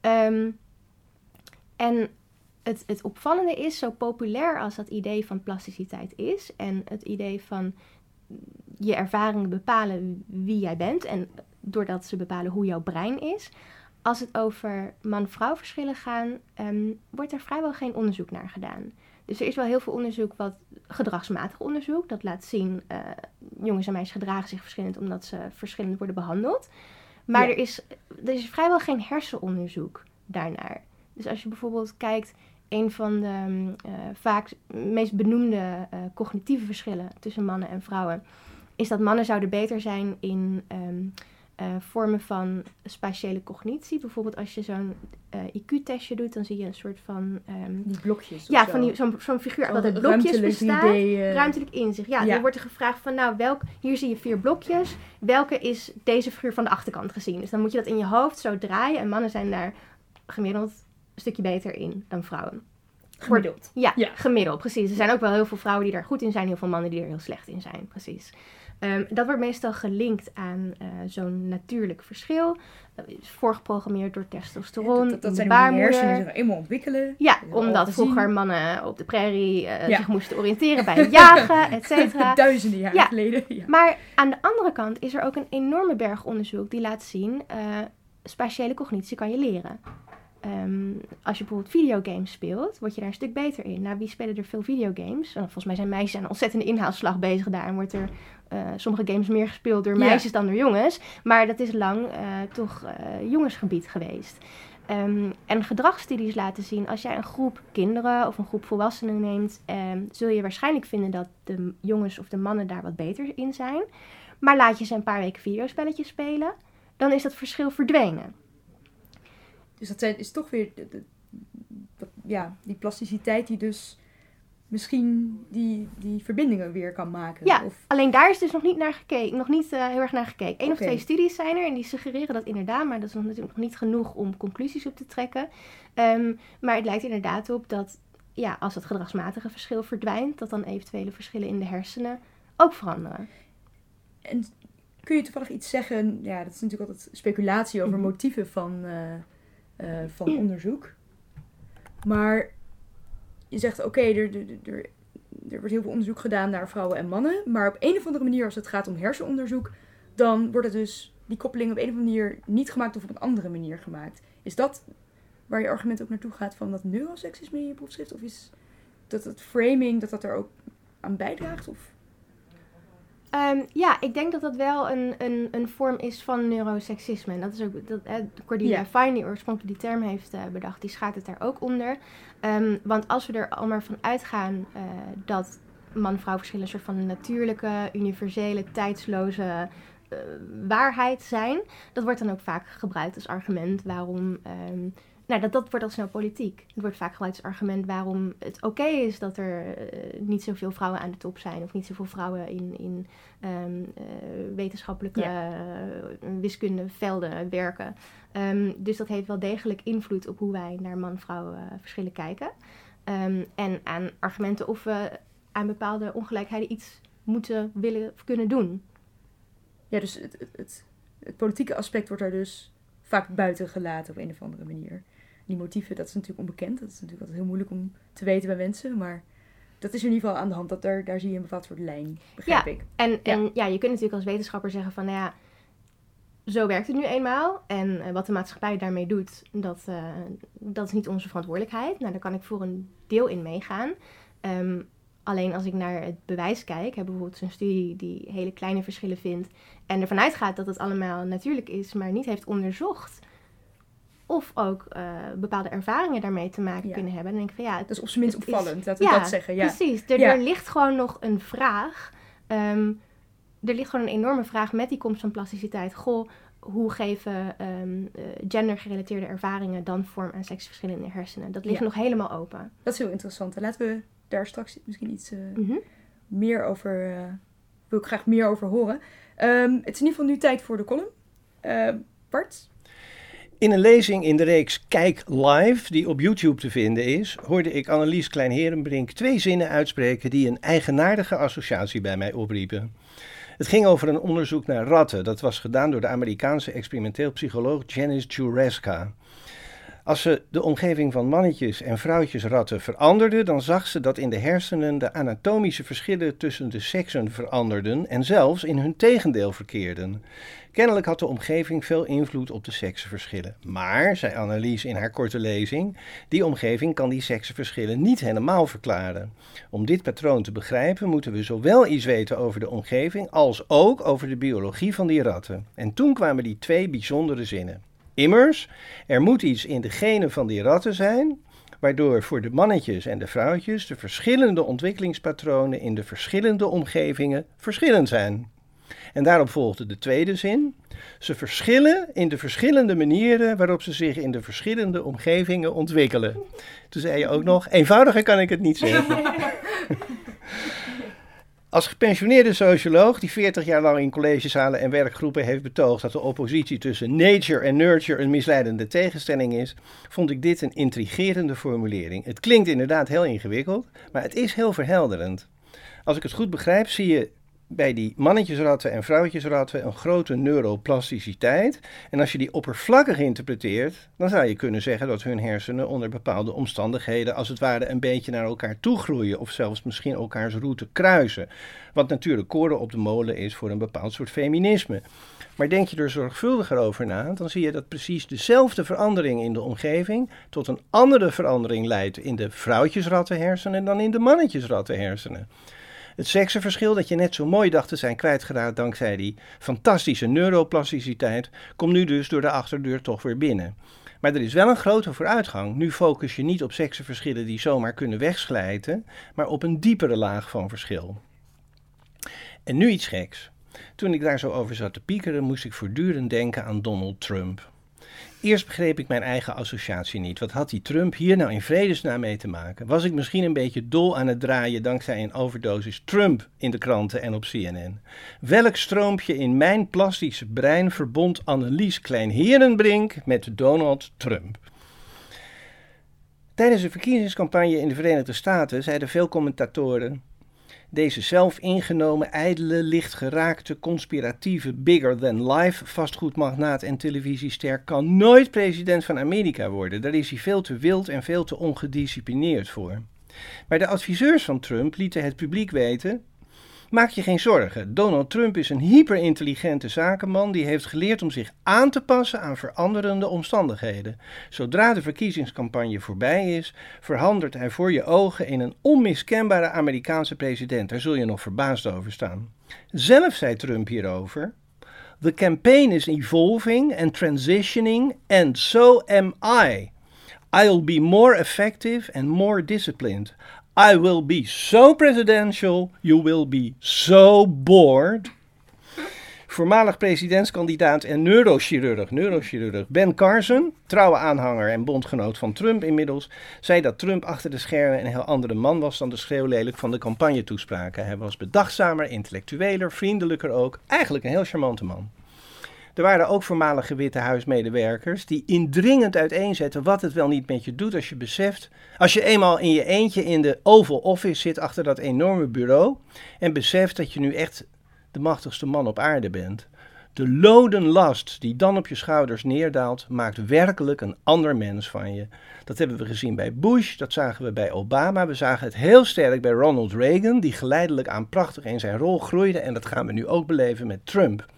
Ehm, en het, het opvallende is, zo populair als dat idee van plasticiteit is en het idee van je ervaringen bepalen wie jij bent en doordat ze bepalen hoe jouw brein is. Als het over man-vrouw verschillen gaan, ehm, wordt er vrijwel geen onderzoek naar gedaan. Dus er is wel heel veel onderzoek, wat gedragsmatig onderzoek. Dat laat zien, eh, jongens en meisjes gedragen zich verschillend omdat ze verschillend worden behandeld. Maar Ja. er, is, er is vrijwel geen hersenonderzoek daarnaar. Dus als je bijvoorbeeld kijkt, een van de mm, eh, vaak meest benoemde eh, cognitieve verschillen tussen mannen en vrouwen, is dat mannen zouden beter zijn in ehm, eh, vormen van spatiële cognitie. Bijvoorbeeld als je zo'n IQ-testje doet, dan zie je een soort van... ehm, Die blokjes. ja, zo. van die- zo'n figuur dat uit blokjes ruimtelijk bestaat. idee, eh, Ruimtelijk inzicht. Ja, Ja. dan wordt er gevraagd van, nou, welk, hier zie je vier blokjes. Welke is deze figuur van de achterkant gezien? Dus dan moet je dat in je hoofd zo draaien. En mannen zijn daar gemiddeld stukje beter in dan vrouwen. Gemiddeld. Ja, Ja. gemiddeld, precies. Er zijn ook wel heel veel vrouwen die daar goed in zijn, heel veel mannen die er heel slecht in zijn, precies. Ehm, dat wordt meestal gelinkt aan eh, zo'n natuurlijk verschil. Dat is voorgeprogrammeerd door testosteron dat, dat, dat zijn die hersenen zich eenmaal ontwikkelen. Ja, omdat vroeger mannen op de prairie eh, Ja. zich moesten oriënteren bij het jagen, et cetera. Duizenden jaren Ja. geleden. Ja. Maar aan de andere kant is er ook een enorme berg onderzoek die laat zien, eh spatiële cognitie kan je leren. Ehm, als je bijvoorbeeld videogames speelt, word je daar een stuk beter in. Nou, wie spelen er veel videogames? Nou, volgens mij zijn meisjes aan een ontzettende inhaalslag bezig daar. En wordt er eh, sommige games meer gespeeld door Ja. meisjes dan door jongens. Maar dat is lang eh, toch eh, jongensgebied geweest. Ehm, en gedragsstudies laten zien, als jij een groep kinderen of een groep volwassenen neemt, ehm, zul je waarschijnlijk vinden dat de jongens of de mannen daar wat beter in zijn. Maar laat je ze een paar weken videospelletjes spelen, dan is dat verschil verdwenen. Dus dat zijn, is toch weer de- de- dat- ja, die plasticiteit die dus misschien die, die verbindingen weer kan maken. Ja, Of, alleen daar is dus nog niet naar gekeken, nog niet eh, heel erg naar gekeken. Eén of twee studies zijn er en die suggereren dat inderdaad, maar dat is nog natuurlijk nog niet genoeg om conclusies op te trekken. Ehm, maar het lijkt inderdaad op dat ja, als het gedragsmatige verschil verdwijnt, dat dan eventuele verschillen in de hersenen ook veranderen. en kun je toevallig iets zeggen? Ja, dat is natuurlijk altijd speculatie over Mhm. motieven van, eh, eh, van onderzoek. Maar je zegt, oké, er, er, er, er wordt heel veel onderzoek gedaan naar vrouwen en mannen. Maar op een of andere manier, als het gaat om hersenonderzoek, dan wordt het dus die koppeling op een of andere manier niet gemaakt of op een andere manier gemaakt. Is dat waar je argument ook naartoe gaat van dat neuroseksisme in je proefschrift? Of is dat het framing, dat dat er ook aan bijdraagt? Of? Ehm, ja, ik denk dat dat wel een, een, een vorm is van neuroseksisme. En dat is ook, dat, eh, Cordelia. Fine, die oorspronkelijk die term heeft eh, bedacht, die schaart het daar ook onder. Ehm, want als we er al maar van uitgaan eh, dat man-vrouw verschillen een soort van natuurlijke, universele, tijdsloze eh, waarheid zijn, dat wordt dan ook vaak gebruikt als argument waarom. ehm, nou, dat, dat wordt al snel politiek. Het wordt vaak gebruikt als argument waarom het oké is dat er eh, niet zoveel vrouwen aan de top zijn. Of niet zoveel vrouwen in, in ehm, eh, wetenschappelijke eh, wiskundevelden werken. Ehm, dus dat heeft wel degelijk invloed op hoe wij naar man-vrouw verschillen kijken. Ehm, en aan argumenten of we aan bepaalde ongelijkheden iets moeten, willen of kunnen doen. Ja, dus het, het, het, het politieke aspect wordt daar dus vaak buiten gelaten op een of andere manier. Die motieven, dat is natuurlijk onbekend. Dat is natuurlijk altijd heel moeilijk om te weten bij mensen. Maar dat is in ieder geval aan de hand. Dat daar, daar zie je een bepaald soort lijn, begrijp ik. En, en ja, je kunt natuurlijk als wetenschapper zeggen van, nou ja, zo werkt het nu eenmaal. En eh, wat de maatschappij daarmee doet, dat, eh, dat is niet onze verantwoordelijkheid. Nou, daar kan ik voor een deel in meegaan. Ehm, alleen als ik naar het bewijs kijk, heb bijvoorbeeld een studie die hele kleine verschillen vindt en ervan uitgaat dat het allemaal natuurlijk is, maar niet heeft onderzocht of ook eh, bepaalde ervaringen daarmee te maken Ja. kunnen hebben. Dan denk ik van ja, Dat is op zijn minst Het is- opvallend, laten we dat zeggen. Ja. Precies. Er, Ja. er ligt gewoon nog een vraag. Ehm, er ligt gewoon een enorme vraag met die komst van plasticiteit. Goh, hoe geven ehm, eh, gendergerelateerde ervaringen dan vorm aan seksverschillen in de hersenen? Dat ligt nog helemaal open. Dat is heel interessant. En laten we daar straks misschien iets eh, Mhm. meer over... eh, wil ik graag meer over horen. Ehm, het is in ieder geval nu tijd voor de column. Bart? In een lezing in de reeks Kijk Live, die op YouTube te vinden is, hoorde ik Annelies Klein-Herenbrink twee zinnen uitspreken die een eigenaardige associatie bij mij opriepen. Het ging over een onderzoek naar ratten. Dat was gedaan door de Amerikaanse experimenteel psycholoog Janice Jureska. Als ze de omgeving van mannetjes en vrouwtjesratten veranderde, dan zag ze dat in de hersenen de anatomische verschillen tussen de seksen veranderden en zelfs in hun tegendeel verkeerden. Kennelijk had de omgeving veel invloed op de seksenverschillen. Maar, zei Annelies in haar korte lezing, die omgeving kan die seksenverschillen niet helemaal verklaren. Om dit patroon te begrijpen moeten we zowel iets weten over de omgeving als ook over de biologie van die ratten. En toen kwamen die twee bijzondere zinnen. Immers, er moet iets in de genen van die ratten zijn, waardoor voor de mannetjes en de vrouwtjes de verschillende ontwikkelingspatronen in de verschillende omgevingen verschillend zijn. En daarop volgde de tweede zin. Ze verschillen in de verschillende manieren waarop ze zich in de verschillende omgevingen ontwikkelen. Toen zei je ook nog, eenvoudiger kan ik het niet zeggen. Als gepensioneerde socioloog die 40 jaar lang in collegezalen en werkgroepen heeft betoogd dat de oppositie tussen nature en nurture een misleidende tegenstelling is, vond ik dit een intrigerende formulering. Het klinkt inderdaad heel ingewikkeld, maar het is heel verhelderend. Als ik het goed begrijp, zie je bij die mannetjesratten en vrouwtjesratten een grote neuroplasticiteit. En als je die oppervlakkig interpreteert, dan zou je kunnen zeggen dat hun hersenen onder bepaalde omstandigheden als het ware een beetje naar elkaar toe groeien of zelfs misschien elkaars route kruisen. Wat natuurlijk koren op de molen is voor een bepaald soort feminisme. Maar denk je er zorgvuldiger over na, dan zie je dat precies dezelfde verandering in de omgeving tot een andere verandering leidt in de vrouwtjesrattenhersenen dan in de mannetjesrattenhersenen. Het seksenverschil dat je net zo mooi dacht te zijn kwijtgeraakt dankzij die fantastische neuroplasticiteit, komt nu dus door de achterdeur toch weer binnen. Maar er is wel een grote vooruitgang. Nu focus je niet op seksenverschillen die zomaar kunnen wegslijten, maar op een diepere laag van verschil. En nu iets geks. Toen ik daar zo over zat te piekeren, moest ik voortdurend denken aan Donald Trump. Eerst begreep ik mijn eigen associatie niet. Wat had die Trump hier nou in vredesnaam mee te maken? Was ik misschien een beetje dol aan het draaien dankzij een overdosis Trump in de kranten en op CNN? Welk stroompje in mijn plastische brein verbond Annelies Klein-Herenbrink met Donald Trump? Tijdens de verkiezingscampagne in de Verenigde Staten zeiden veel commentatoren: deze zelfingenomen, ijdele, lichtgeraakte, conspiratieve, bigger-than-life vastgoedmagnaat en televisiester kan nooit president van Amerika worden. Daar is hij veel te wild en veel te ongedisciplineerd voor. Maar de adviseurs van Trump lieten het publiek weten: Maak je geen zorgen. Donald Trump is een hyperintelligente zakenman die heeft geleerd om zich aan te passen aan veranderende omstandigheden. Zodra de verkiezingscampagne voorbij is, verandert hij voor je ogen in een onmiskenbare Amerikaanse president. Daar zul je nog verbaasd over staan. Zelf zei Trump hierover. The campaign is evolving and transitioning, and so am I. I'll be more effective and more disciplined. I will be so presidential, you will be so bored. Voormalig presidentskandidaat en neurochirurg, neurochirurg Ben Carson, trouwe aanhanger en bondgenoot van Trump inmiddels, zei dat Trump achter de schermen een heel andere man was dan de schreeuwlelijk van de campagnetoespraken. Hij was bedachtzamer, intellectueler, vriendelijker ook, eigenlijk een heel charmante man. Er waren ook voormalige Witte Huismedewerkers die indringend uiteenzetten wat het wel niet met je doet als je beseft, als je eenmaal in je eentje in de Oval Office zit achter dat enorme bureau en beseft dat je nu echt de machtigste man op aarde bent. De loden last die dan op je schouders neerdaalt, maakt werkelijk een ander mens van je. Dat hebben we gezien bij Bush, dat zagen we bij Obama, we zagen het heel sterk bij Ronald Reagan, die geleidelijk aan prachtig in zijn rol groeide en dat gaan we nu ook beleven met Trump.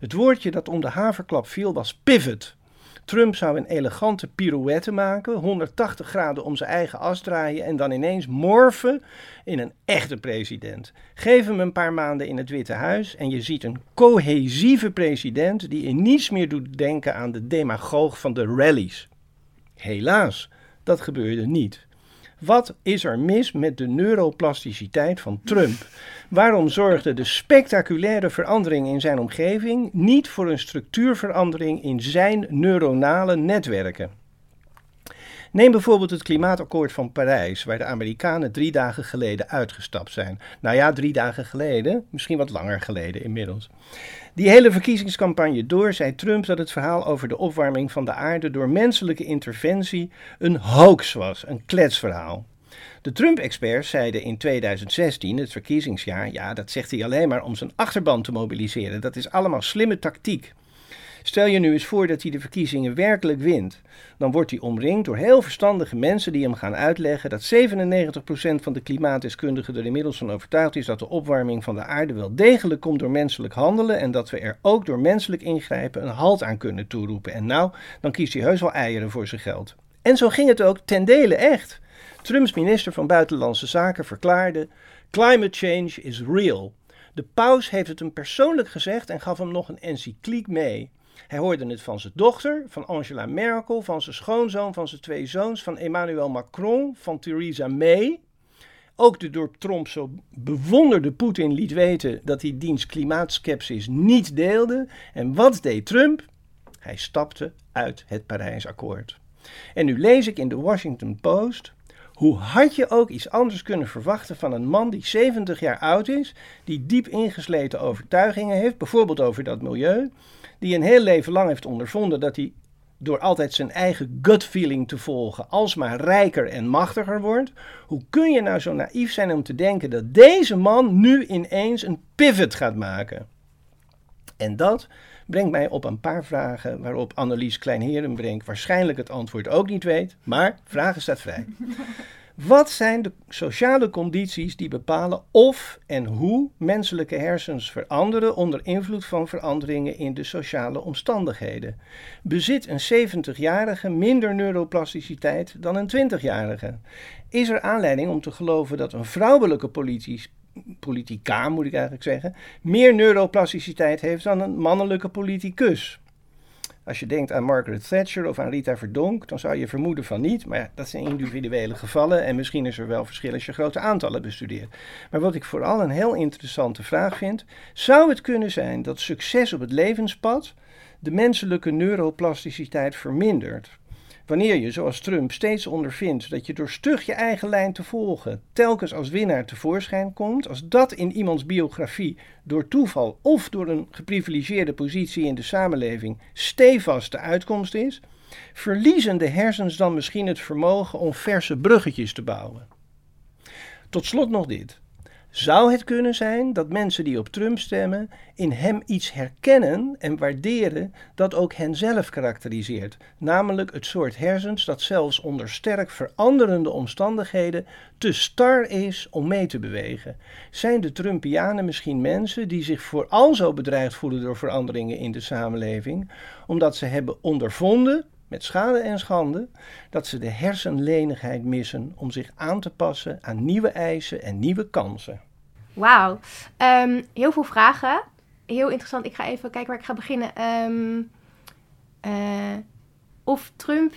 Het woordje dat om de haverklap viel was pivot. Trump zou een elegante pirouette maken, 180 graden om zijn eigen as draaien en dan ineens morfen in een echte president. Geef hem een paar maanden in het Witte Huis en je ziet een cohesieve president die in niets meer doet denken aan de demagoog van de rallies. Helaas, dat gebeurde niet. Wat is er mis met de neuroplasticiteit van Trump? Waarom zorgde de spectaculaire verandering in zijn omgeving niet voor een structuurverandering in zijn neuronale netwerken? Neem bijvoorbeeld het klimaatakkoord van Parijs, waar de Amerikanen drie dagen geleden uitgestapt zijn. Nou ja, drie dagen geleden, misschien wat langer geleden inmiddels. Die hele verkiezingscampagne door zei Trump dat het verhaal over de opwarming van de aarde door menselijke interventie een hoax was, een kletsverhaal. De Trump-experts zeiden in 2016, het verkiezingsjaar, ja, dat zegt hij alleen maar om zijn achterban te mobiliseren. Dat is allemaal slimme tactiek. Stel je nu eens voor dat hij de verkiezingen werkelijk wint. Dan wordt hij omringd door heel verstandige mensen die hem gaan uitleggen dat 97% van de klimaatdeskundigen er inmiddels van overtuigd is dat de opwarming van de aarde wel degelijk komt door menselijk handelen en dat we er ook door menselijk ingrijpen een halt aan kunnen toeroepen. En nou, dan kiest hij heus wel eieren voor zijn geld. En zo ging het ook ten dele echt. Trumps minister van Buitenlandse Zaken verklaarde: Climate change is real. De paus heeft het hem persoonlijk gezegd en gaf hem nog een encycliek mee. Hij hoorde het van zijn dochter, van Angela Merkel, van zijn schoonzoon, van zijn twee zoons, van Emmanuel Macron, van Theresa May. Ook de door Trump zo bewonderde Poetin liet weten dat hij diens klimaatskepsis niet deelde. En wat deed Trump? Hij stapte uit het Parijsakkoord. En nu lees ik in de Washington Post. Hoe had je ook iets anders kunnen verwachten van een man die 70 jaar oud is, die diep ingesleten overtuigingen heeft, bijvoorbeeld over dat milieu, die een heel leven lang heeft ondervonden dat hij door altijd zijn eigen gut feeling te volgen, alsmaar rijker en machtiger wordt. Hoe kun je nou zo naïef zijn om te denken dat deze man nu ineens een pivot gaat maken? En dat brengt mij op een paar vragen waarop Annelies Kleinherenbrink waarschijnlijk het antwoord ook niet weet, maar vragen staat vrij. Wat zijn de sociale condities die bepalen of en hoe menselijke hersens veranderen onder invloed van veranderingen in de sociale omstandigheden? Bezit een 70-jarige minder neuroplasticiteit dan een 20-jarige? Is er aanleiding om te geloven dat een vrouwelijke politica, moet ik eigenlijk zeggen, meer neuroplasticiteit heeft dan een mannelijke politicus? Als je denkt aan Margaret Thatcher of aan Rita Verdonk, dan zou je vermoeden van niet. Maar dat zijn individuele gevallen en misschien is er wel verschil als je grote aantallen bestudeert. Maar wat ik vooral een heel interessante vraag vind, zou het kunnen zijn dat succes op het levenspad de menselijke neuroplasticiteit vermindert? Wanneer je, zoals Trump, steeds ondervindt dat je door stug je eigen lijn te volgen telkens als winnaar tevoorschijn komt, als dat in iemands biografie door toeval of door een geprivilegeerde positie in de samenleving stevast de uitkomst is, verliezen de hersens dan misschien het vermogen om verse bruggetjes te bouwen. Tot slot nog dit. Zou het kunnen zijn dat mensen die op Trump stemmen in hem iets herkennen en waarderen dat ook hen zelf karakteriseert, namelijk het soort hersens dat zelfs onder sterk veranderende omstandigheden te star is om mee te bewegen? Zijn de Trumpianen misschien mensen die zich vooral zo bedreigd voelen door veranderingen in de samenleving, omdat ze hebben ondervonden met schade en schande, dat ze de hersenlenigheid missen om zich aan te passen aan nieuwe eisen en nieuwe kansen. Wauw, ehm, heel veel vragen. Heel interessant. Ik ga even kijken waar ik ga beginnen. Ehm, eh, of Trump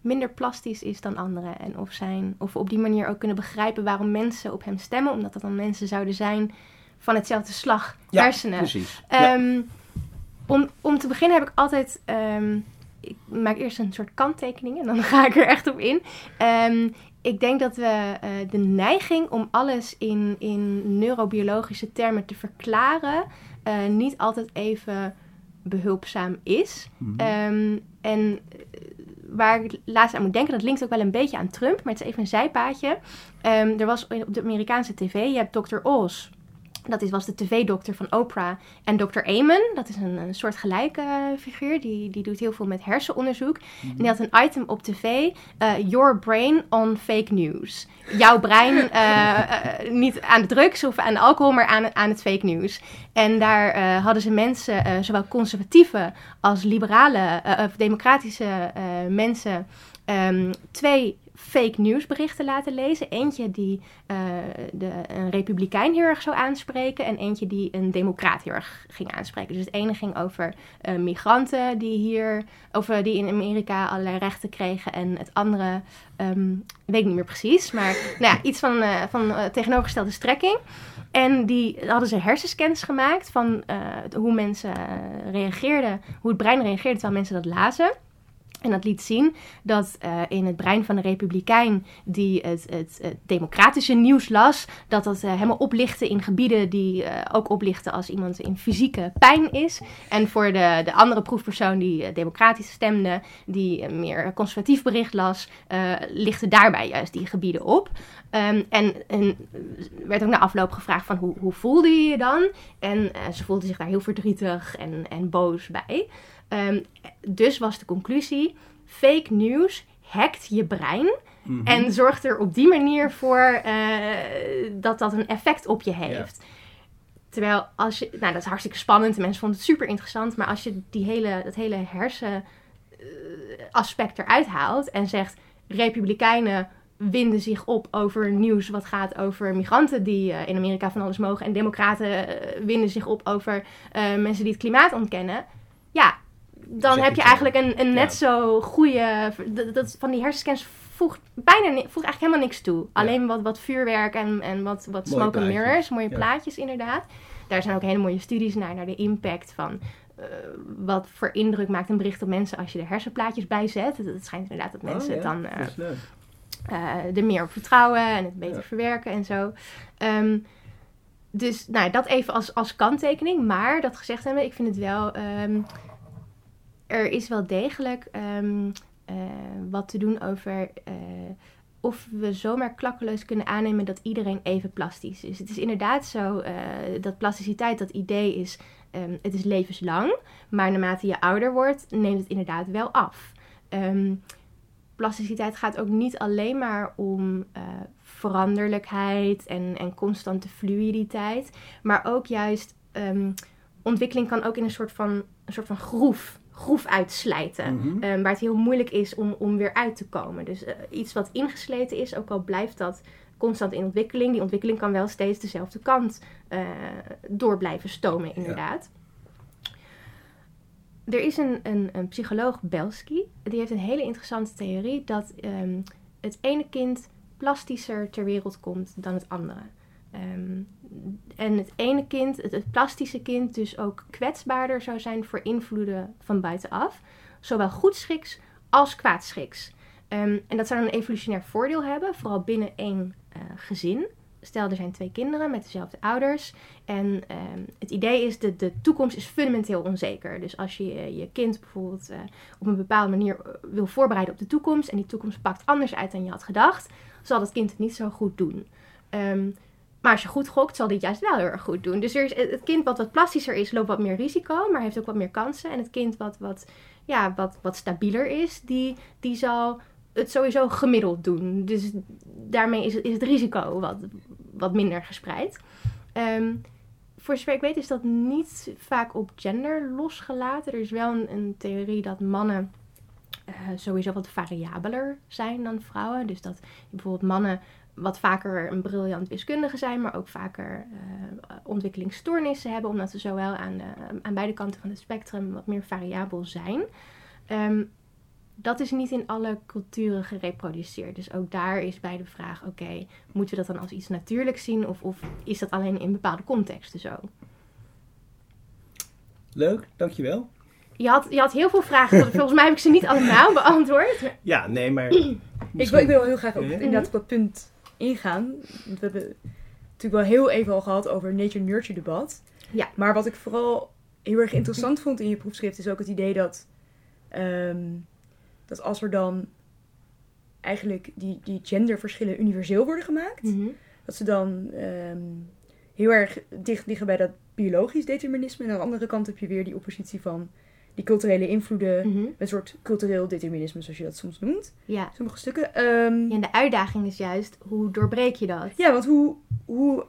minder plastisch is dan anderen. En of, zijn, of we op die manier ook kunnen begrijpen waarom mensen op hem stemmen. Omdat dat dan mensen zouden zijn van hetzelfde slag ja, hersenen. Precies. Ehm, om, om te beginnen heb ik altijd ik maak eerst een soort kanttekening en dan ga ik er echt op in. Um, ik denk dat we uh, de neiging om alles in, in neurobiologische termen te verklaren uh, niet altijd even behulpzaam is. Mm -hmm. um, en waar ik laatst aan moet denken, dat linkt ook wel een beetje aan Trump, maar het is even een zijpaadje. Um, er was op de Amerikaanse tv, je hebt Dr. Oz. Dat is, was de tv-dokter van Oprah. En Dr. Amen, dat is een, een soort gelijke uh, figuur. Die, die doet heel veel met hersenonderzoek. Mm-hmm. En die had een item op tv. Uh, Your brain on fake news. Jouw brein uh, niet aan de drugs of aan de alcohol, maar aan, aan het fake news. En daar hadden ze mensen, zowel conservatieve als liberale of democratische mensen... Um, twee fake nieuwsberichten laten lezen. Eentje die eh, de, een republikein heel erg zou aanspreken en eentje die een democraat heel erg ging aanspreken. Dus het ene ging over eh, migranten die hier, of eh, die in Amerika allerlei rechten kregen en het andere, ehm, weet ik niet meer precies, maar nou ja, iets van, van tegenovergestelde strekking. En die hadden ze hersenscans gemaakt van hoe mensen reageerden, hoe het brein reageerde terwijl mensen dat lazen. En dat liet zien dat eh, in het brein van de republikein die het, democratische nieuws las, dat dat eh, helemaal oplichtte in gebieden die eh, ook oplichten als iemand in fysieke pijn is. En voor de, de andere proefpersoon die democratisch stemde, die een meer conservatief bericht las, lichten daarbij juist die gebieden op. Ehm, en, en werd ook na afloop gevraagd van hoe, hoe voelde je je dan? En ze voelde zich daar heel verdrietig en, en boos bij. Ehm, dus was de conclusie: fake news hackt je brein. Mhm. En zorgt er op die manier voor eh, dat dat een effect op je heeft. Terwijl als je, nou dat is hartstikke spannend en mensen vonden het super interessant, maar als je die hele, dat hele hersen eh, eruit haalt en zegt republikeinen winden zich op over nieuws wat gaat over migranten die eh, in Amerika van alles mogen en democraten winden zich op over mensen die het klimaat ontkennen. Ja, dan heb je eigenlijk een, een net Ja. zo goede. Dat, dat, van die hersenscans voegt bijna voegt eigenlijk helemaal niks toe. Alleen wat, wat vuurwerk en, en wat, wat Mooie smoke and mirrors, mooie Ja. plaatjes inderdaad. Daar zijn ook hele mooie studies naar, naar de impact van. eh, wat voor indruk maakt een bericht op mensen als je er hersenplaatjes bij zet. Het, het schijnt inderdaad dat mensen Oh, het ja. dan leuk. eh, er meer op vertrouwen en het beter verwerken en zo. Ehm, dus nou, dat even als, als kanttekening. Maar dat gezegd hebben, ik vind het wel. ehm, er is wel degelijk ehm, eh, wat te doen over. eh, of we zomaar klakkeloos kunnen aannemen dat iedereen even plastisch is. Het is inderdaad zo eh, dat plasticiteit, dat idee is, ehm, het is levenslang. Maar naarmate je ouder wordt, neemt het inderdaad wel af. Ehm, plasticiteit gaat ook niet alleen maar om veranderlijkheid en, en constante fluiditeit. Maar ook juist ontwikkeling kan ook in een soort van, een soort van groef, groef uitslijten. Mhm. Ehm, waar het heel moeilijk is om, om weer uit te komen. Dus eh, iets wat ingesleten is, ook al blijft dat constant in ontwikkeling. Die ontwikkeling kan wel steeds dezelfde kant eh, door blijven stomen, inderdaad. Er is een, een, een psycholoog, Belsky, die heeft een hele interessante theorie dat ehm, het ene kind plastischer ter wereld komt dan het andere. Ehm, en het ene kind, het, plastische kind, dus ook kwetsbaarder zou zijn voor invloeden van buitenaf. Zowel goedschiks als kwaadschiks. Ehm, en dat zou een evolutionair voordeel hebben, vooral binnen één eh, gezin. Stel, er zijn twee kinderen met dezelfde ouders. En ehm, het idee is dat de toekomst is fundamenteel onzeker. Dus als je je kind bijvoorbeeld eh, op een bepaalde manier eh, wil voorbereiden op de toekomst... en die toekomst pakt anders uit dan je had gedacht... zal dat kind het niet zo goed doen. Ehm, maar als je goed gokt, zal dit juist wel heel erg goed doen. Dus het kind wat wat plastischer is, loopt wat meer risico, maar heeft ook wat meer kansen. En het kind wat, wat, ja, wat, wat stabieler is, die, die zal het sowieso gemiddeld doen. Dus daarmee is het, is het risico wat, wat minder gespreid. Ehm, voor zover ik weet is dat niet vaak op gender losgelaten. Er is wel een, een theorie dat mannen eh, sowieso wat variabeler zijn dan vrouwen. Dus dat bijvoorbeeld mannen wat vaker een briljant wiskundige zijn, maar ook vaker eh, ontwikkelingsstoornissen hebben, omdat ze zowel aan, de- aan beide kanten van het spectrum wat meer variabel zijn. Ehm, dat is niet in alle culturen gereproduceerd. Dus ook daar is bij de vraag: oké, moeten we dat dan als iets natuurlijks zien of, of is dat alleen in bepaalde contexten zo? Leuk, dankjewel. Je had, je had heel veel vragen. Volgens mij heb ik ze niet allemaal beantwoord. Ja, nee, maar... Ik wil, ik wil heel graag ook inderdaad op dat punt ingaan. We hebben natuurlijk wel heel even al gehad over nature-nurture debat. Ja. Maar wat ik vooral heel erg interessant vond in je proefschrift is ook het idee dat, ehm, dat als er dan eigenlijk die, die genderverschillen universeel worden gemaakt, Mhm. dat ze dan ehm, heel erg dicht liggen bij dat biologisch determinisme. En aan de andere kant heb je weer die oppositie van die culturele invloeden, Mhm. een soort cultureel determinisme zoals je dat soms noemt. Ja. Sommige stukken. Ehm, Ja, En de uitdaging is juist, hoe doorbreek je dat? ja, want hoe, hoe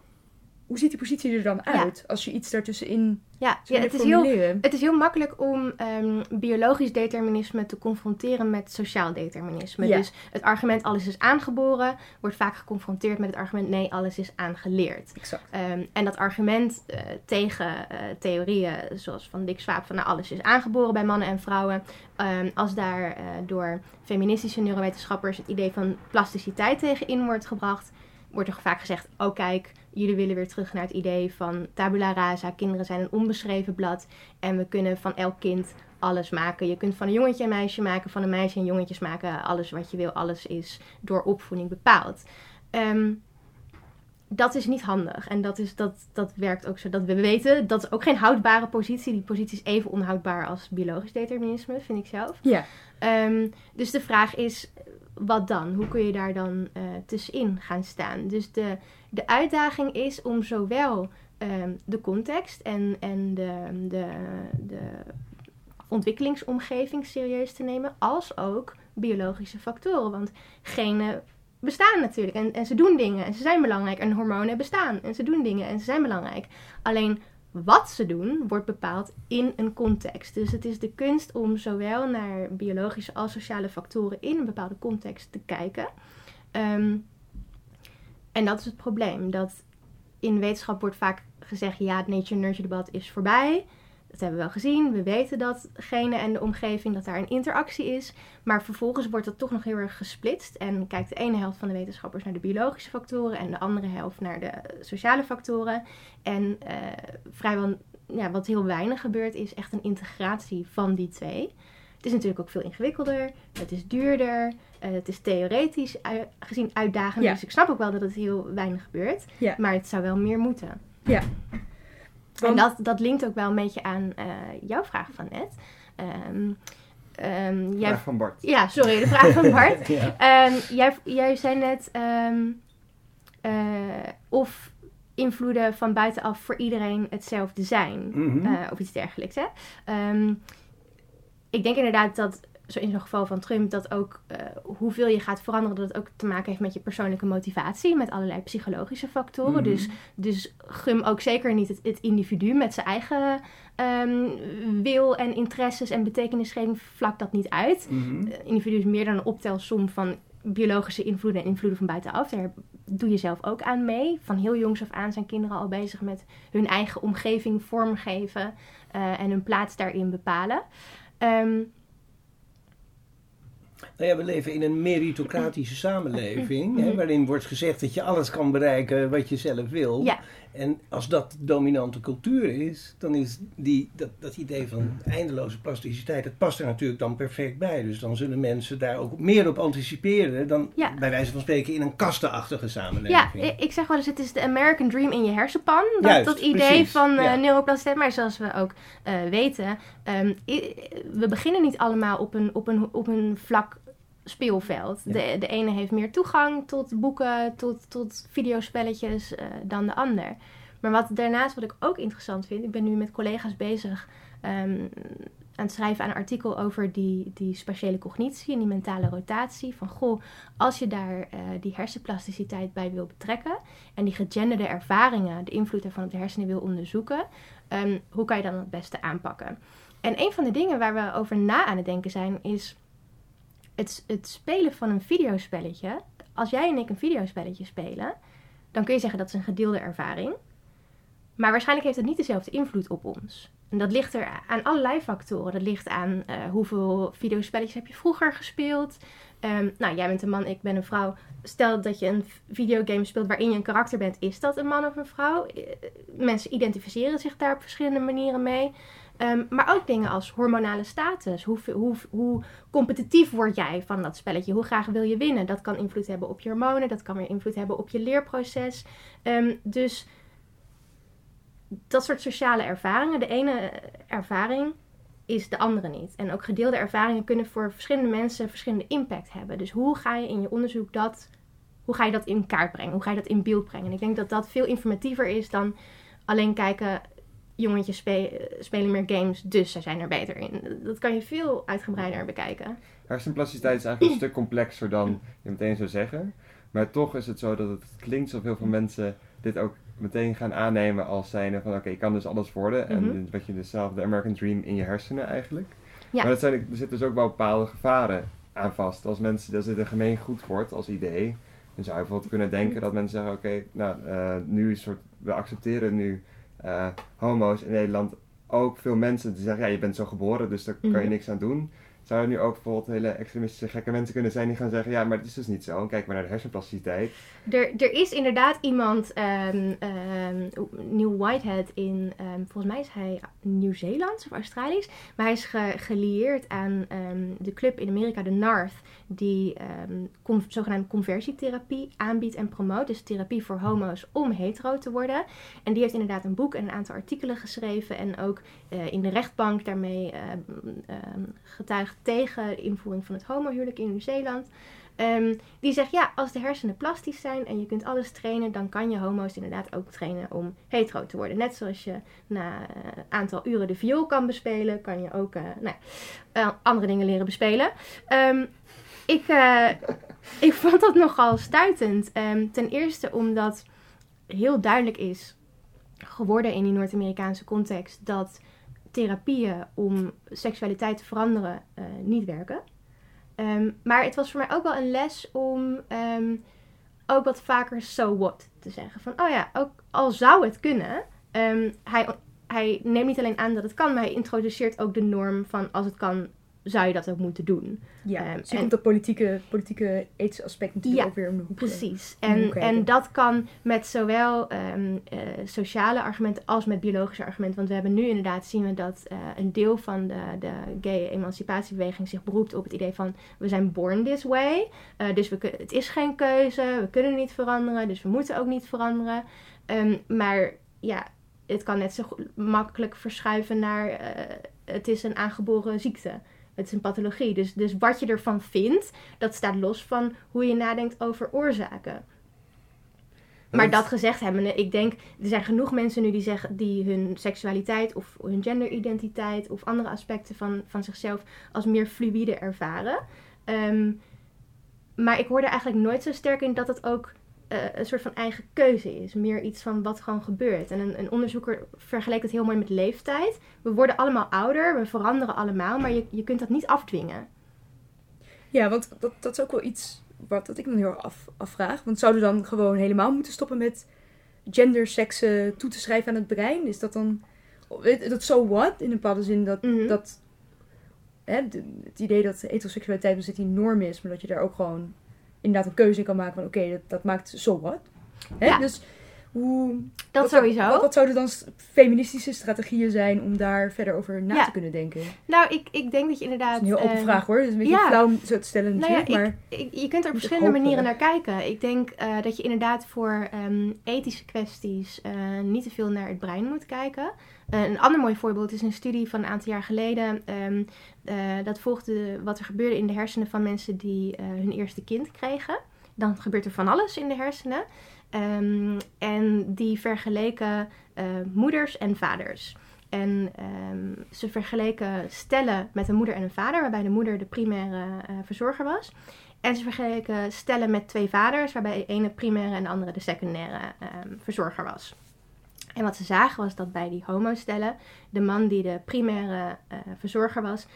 hoe ziet die positie er dan uit? Als je iets daartussenin Ja, ja het, is heel, het is heel makkelijk om ehm, biologisch determinisme te confronteren met sociaal determinisme. Ja. Dus het argument alles is aangeboren wordt vaak geconfronteerd met het argument nee, alles is aangeleerd. Exact. Ehm, en dat argument eh, tegen eh, theorieën zoals van Dick Swaap van nou, alles is aangeboren bij mannen en vrouwen. ehm, als daar eh, door feministische neurowetenschappers het idee van plasticiteit tegenin wordt gebracht, wordt er vaak gezegd: oh kijk, jullie willen weer terug naar het idee van tabula rasa. Kinderen zijn een onbeschreven blad en we kunnen van elk kind alles maken. Je kunt van een jongetje een meisje maken, van een meisje een jongetjes maken. Alles wat je wil, alles is door opvoeding bepaald. Ehm, dat is niet handig. En dat, is, dat, dat werkt ook zo dat we weten. Dat is ook geen houdbare positie. Die positie is even onhoudbaar als biologisch determinisme, vind ik zelf. Ja. Ehm, dus de vraag is, wat dan? Hoe kun je daar dan eh, tussenin gaan staan? Dus de, de uitdaging is om zowel ehm, de context en, en de, de, de ontwikkelingsomgeving serieus te nemen, als ook biologische factoren. Want genen bestaan natuurlijk en, en ze doen dingen en ze zijn belangrijk. En hormonen bestaan en ze doen dingen en ze zijn belangrijk. Alleen wat ze doen wordt bepaald in een context. Dus het is de kunst om zowel naar biologische als sociale factoren in een bepaalde context te kijken. Ehm, en dat is het probleem. Dat in wetenschap wordt vaak gezegd: ja, het nature-nurture debat is voorbij. Dat hebben we wel gezien. We weten dat genen en de omgeving, dat daar een interactie is. Maar vervolgens wordt dat toch nog heel erg gesplitst. En kijkt de ene helft van de wetenschappers naar de biologische factoren en de andere helft naar de sociale factoren. En eh, vrijwel, ja, wat heel weinig gebeurt, is echt een integratie van die twee. Het is natuurlijk ook veel ingewikkelder, het is duurder, eh, het is theoretisch gezien uitdagender. Ja. Dus ik snap ook wel dat het heel weinig gebeurt. Ja. Maar het zou wel meer moeten. Ja. En Want- dat, dat linkt ook wel een beetje aan eh, jouw vraag van net. Ehm, ehm, jij, Vraag van Bart. ja, sorry, de vraag van Bart. Ja. Ehm, jij, jij zei net eh, of invloeden van buitenaf voor iedereen hetzelfde zijn. Mhm. Eh, of iets dergelijks. Hè? Ik denk inderdaad dat, zo in zo'n geval van Trump, dat ook eh, hoeveel je gaat veranderen, dat het ook te maken heeft met je persoonlijke motivatie, met allerlei psychologische factoren. Mhm. Dus, dus gum ook zeker niet het, het individu met zijn eigen ehm, wil en interesses en betekenisgeving vlak dat niet uit. Eh, individu is meer dan een optelsom van biologische invloeden en invloeden van buitenaf. Daar doe je zelf ook aan mee. Van heel jongs af aan zijn kinderen al bezig met hun eigen omgeving vormgeven eh, en hun plaats daarin bepalen. Ehm, Nou ja, we leven in een meritocratische samenleving, hè, Mhm. waarin wordt gezegd dat je alles kan bereiken wat je zelf wil. ja, En als dat de dominante cultuur is, dan is die, dat, dat idee van eindeloze plasticiteit, dat past er natuurlijk dan perfect bij. Dus dan zullen mensen daar ook meer op anticiperen dan Ja. bij wijze van spreken in een kastenachtige ja, samenleving. ik ik zeg wel eens, het is de American Dream in je hersenpan. Dat, Juist, dat idee precies, van eh ja. neuroplasticiteit. Maar zoals we ook eh, weten, i- we beginnen niet allemaal op een, op een, op een vlak speelveld. Ja. De, de ene heeft meer toegang tot boeken, tot, tot videospelletjes eh, dan de ander. Maar wat daarnaast, wat ik ook interessant vind, ik ben nu met collega's bezig ehm, aan het schrijven aan een artikel over die, die spatiële cognitie en die mentale rotatie. Van goh, als je daar eh, die hersenplasticiteit bij wil betrekken en die gegenderde ervaringen, de invloed daarvan op de hersenen wil onderzoeken, ehm, hoe kan je dan het beste aanpakken? En een van de dingen waar we over na aan het denken zijn, is het, het spelen van een videospelletje. Als jij en ik een videospelletje spelen, dan kun je zeggen dat is een gedeelde ervaring. Maar waarschijnlijk heeft het niet dezelfde invloed op ons. En dat ligt er aan allerlei factoren. Dat ligt aan eh, hoeveel videospelletjes heb je vroeger gespeeld. Ehm, nou, jij bent een man, ik ben een vrouw. Stel dat je een videogame speelt waarin je een karakter bent. Is dat een man of een vrouw? Eh, Mensen identificeren zich daar op verschillende manieren mee. Ehm, maar ook dingen als hormonale status. Hoe, hoe, hoe competitief word jij van dat spelletje? Hoe graag wil je winnen? Dat kan invloed hebben op je hormonen. Dat kan weer invloed hebben op je leerproces. Ehm, dus dat soort sociale ervaringen. De ene ervaring is de andere niet. En ook gedeelde ervaringen kunnen voor verschillende mensen verschillende impact hebben. Dus hoe ga je in je onderzoek dat, hoe ga je dat in kaart brengen? Hoe ga je dat in beeld brengen? En ik denk dat dat veel informatiever is dan alleen kijken, jongetjes spe- spelen meer games, dus zij zijn er beter in. Dat kan je veel uitgebreider bekijken. Hersenplasticiteit is eigenlijk een stuk complexer dan je meteen zou zeggen. Maar toch is het zo dat het klinkt alsof heel veel mensen dit ook meteen gaan aannemen als zijnde van oké, ik kan dus alles worden. Mhm. En wat je dus zelf, de American Dream in je hersenen eigenlijk. Ja. Maar dat zijn, er zitten dus ook wel bepaalde gevaren aan vast. Als mensen, als dit een gemeen goed wordt als idee, dan zou je bijvoorbeeld kunnen denken dat mensen zeggen, oké, nou, eh, nu is soort, we accepteren nu eh, homo's in Nederland ook veel mensen die zeggen, ja, je bent zo geboren, dus daar kan je Mhm. niks aan doen. Zou er nu ook bijvoorbeeld hele extremistische gekke mensen kunnen zijn die gaan zeggen, ja, maar het is dus niet zo. Kijk maar naar de hersenplasticiteit. Er, er is inderdaad iemand, ehm ehm Neil Whitehead in, ehm, volgens mij is hij Nieuw-Zeelands of Australisch, maar hij is ge- gelieerd aan de club in Amerika, de NARTH, die ehm zogenaamde conversietherapie aanbiedt en promoot. Dus therapie voor homo's om hetero te worden. En die heeft inderdaad een boek en een aantal artikelen geschreven en ook eh, in de rechtbank daarmee ehm, ehm, getuigd tegen de invoering van het homohuwelijk in Nieuw-Zeeland. Die zegt, ja, als de hersenen plastisch zijn en je kunt alles trainen, dan kan je homo's inderdaad ook trainen om hetero te worden. Net zoals je na een aantal uren de viool kan bespelen, kan je ook eh, nou, eh, andere dingen leren bespelen. Ehm, ik, eh, ik vond dat nogal stuitend. Ehm, ten eerste omdat heel duidelijk is geworden in die Noord-Amerikaanse context dat therapieën om seksualiteit te veranderen eh, niet werken. Ehm, maar het was voor mij ook wel een les om ehm, ook wat vaker so what te zeggen. Van, oh ja, ook al zou het kunnen. hij, hij neemt niet alleen aan dat het kan, maar hij introduceert ook de norm van als het kan, zou je dat ook moeten doen. Ja, Ehm, dus je en- komt dat politieke, politieke ethische aspect natuurlijk Ja, ook weer om de hoek. Precies. om de En, en dat kan met zowel ehm, eh, sociale argumenten als met biologische argumenten. Want we hebben nu inderdaad zien we dat eh, een deel van de, de gay emancipatiebeweging zich beroept op het idee van we zijn born this way. Eh, dus we, het is geen keuze, we kunnen niet veranderen, dus we moeten ook niet veranderen. Ehm, maar ja, het kan net zo makkelijk verschuiven naar eh, het is een aangeboren ziekte. Het is een pathologie. Dus, dus wat je ervan vindt, dat staat los van hoe je nadenkt over oorzaken. Maar dat gezegd hebbende, ik denk, er zijn genoeg mensen nu die zeggen die hun seksualiteit of hun genderidentiteit of andere aspecten van, van zichzelf als meer fluïde ervaren. Ehm, maar ik hoor er eigenlijk nooit zo sterk in dat het ook eh, een soort van eigen keuze is. Meer iets van wat gewoon gebeurt. En een, een onderzoeker vergelijkt het heel mooi met leeftijd. We worden allemaal ouder, we veranderen allemaal, maar je, je kunt dat niet afdwingen. Ja, want dat, dat is ook wel iets wat dat ik me heel erg af, afvraag. Want zouden we dan gewoon helemaal moeten stoppen met gender, seksen toe te schrijven aan het brein? Is dat dan... Dat so what? In een bepaalde zin dat... Mhm. dat hè, het idee dat heteroseksualiteit dus dat die norm is, maar dat je daar ook gewoon inderdaad een keuze in kan maken van oké, dat, dat maakt so? Hè? Ja. Dus hoe... Dat wat, sowieso. Wat, wat zouden dan feministische strategieën zijn om daar verder over na Ja. te kunnen denken? Dat Nou, ik, ik denk dat je inderdaad... is een heel open ehm, vraag hoor. Het is een beetje ja. flauw om zo te stellen Nou ja, natuurlijk, maar... Ik- je kunt er op verschillende manieren naar kijken. Ik denk eh, dat je inderdaad voor ehm, ethische kwesties eh, niet te veel naar het brein moet kijken. Eh, een ander mooi voorbeeld is een studie van een aantal jaar geleden. Ehm, eh, dat volgde wat er gebeurde in de hersenen van mensen die eh, hun eerste kind kregen. Dan gebeurt er van alles in de hersenen. Ehm, en die vergeleken eh, moeders en vaders. En ehm, ze vergeleken stellen met een moeder en een vader, waarbij de moeder de primaire eh, verzorger was. En ze vergeleken stellen met twee vaders, waarbij de ene primaire en de andere de secundaire ehm, verzorger was. En wat ze zagen was dat bij die homostellen, de man die de primaire eh, verzorger was,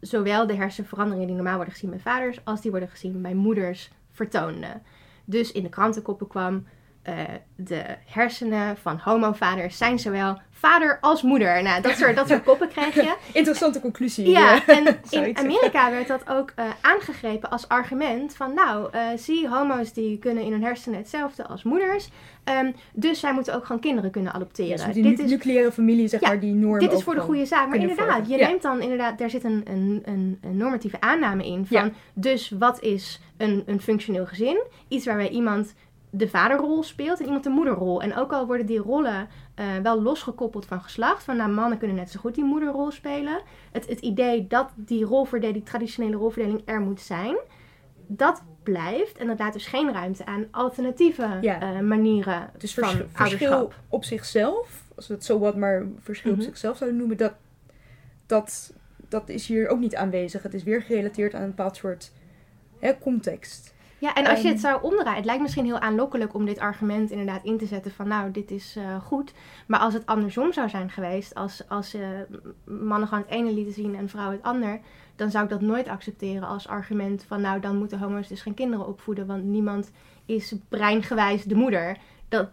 zowel de hersenveranderingen die normaal worden gezien bij vaders, als die worden gezien bij moeders, vertoonde. Dus in de krantenkoppen kwam eh, de hersenen van homovaders zijn zowel vader als moeder. Nou, dat soort, dat soort koppen krijg je. Interessante conclusie. Ja, en in. Amerika werd dat ook eh, aangegrepen als argument van nou, eh, zie, homo's die kunnen in hun hersenen hetzelfde als moeders. Ehm, dus zij moeten ook gewoon kinderen kunnen adopteren. Ja, dus die dit nu- is, nucleaire familie, zeg Ja, maar, die norm dit is voor de goede zaak. Maar inderdaad, je. Ja. neemt dan inderdaad, daar zit een, een, een, een normatieve aanname in van dus wat is een, een functioneel gezin? Iets waarbij iemand de vaderrol speelt en iemand de moederrol. En ook al worden die rollen eh, wel losgekoppeld van geslacht. Van nou, mannen kunnen net zo goed die moederrol spelen. Het, het idee dat die rolverdeling, die traditionele rolverdeling er moet zijn. Dat blijft. En dat laat dus geen ruimte aan alternatieve Ja. eh, manieren Dus van vers- verschil ouderschap. op zichzelf, als we het zo wat maar verschil Mhm. op zichzelf zouden noemen, dat, dat, dat is hier ook niet aanwezig. Het is weer gerelateerd aan een bepaald soort hè, context. Ja, en als je Ehm, het zou omdraaien, het lijkt misschien heel aanlokkelijk om dit argument inderdaad in te zetten van nou, dit is eh, goed. Maar als het andersom zou zijn geweest, als, als eh, mannen gewoon het ene lieten zien en vrouwen het ander, dan zou ik dat nooit accepteren als argument van nou, dan moeten homo's dus geen kinderen opvoeden, want niemand is breingewijs de moeder. Dat,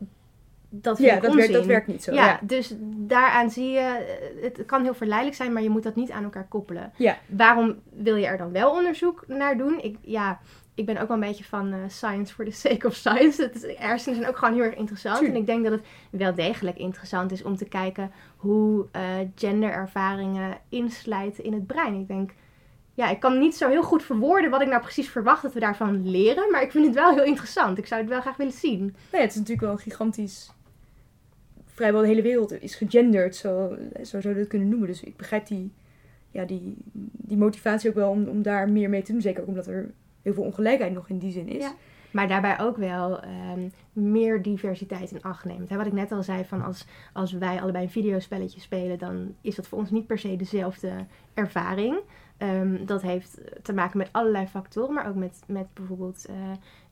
dat vind Ja, ik dat werkt, dat werkt niet zo. Ja, Ja. dus daaraan zie je, eh, het kan heel verleidelijk zijn, maar je moet dat niet aan elkaar koppelen. Ja. Waarom wil je er dan wel onderzoek naar doen? Ik, ja, ik ben ook wel een beetje van eh, science for the sake of science. Het is, hersenen zijn ook gewoon heel erg interessant. En ik denk dat het wel degelijk interessant is om te kijken hoe eh, genderervaringen inslijten in het brein. Ik denk, ja, ik kan niet zo heel goed verwoorden wat ik nou precies verwacht dat we daarvan leren. Maar ik vind het wel heel interessant. Ik zou het wel graag willen zien. Nee, het is natuurlijk wel gigantisch. Vrijwel de hele wereld is gegenderd, zo, zo zou je dat kunnen noemen. Dus ik begrijp die, ja, die, die motivatie ook wel om, om daar meer mee te doen. Zeker ook omdat er heel veel ongelijkheid nog in die zin is. Ja. Maar daarbij ook wel ehm, meer diversiteit in acht neemt. Wat ik net al zei, van als, als wij allebei een videospelletje spelen, dan is dat voor ons niet per se dezelfde ervaring. Ehm, dat heeft te maken met allerlei factoren, maar ook met, met bijvoorbeeld eh,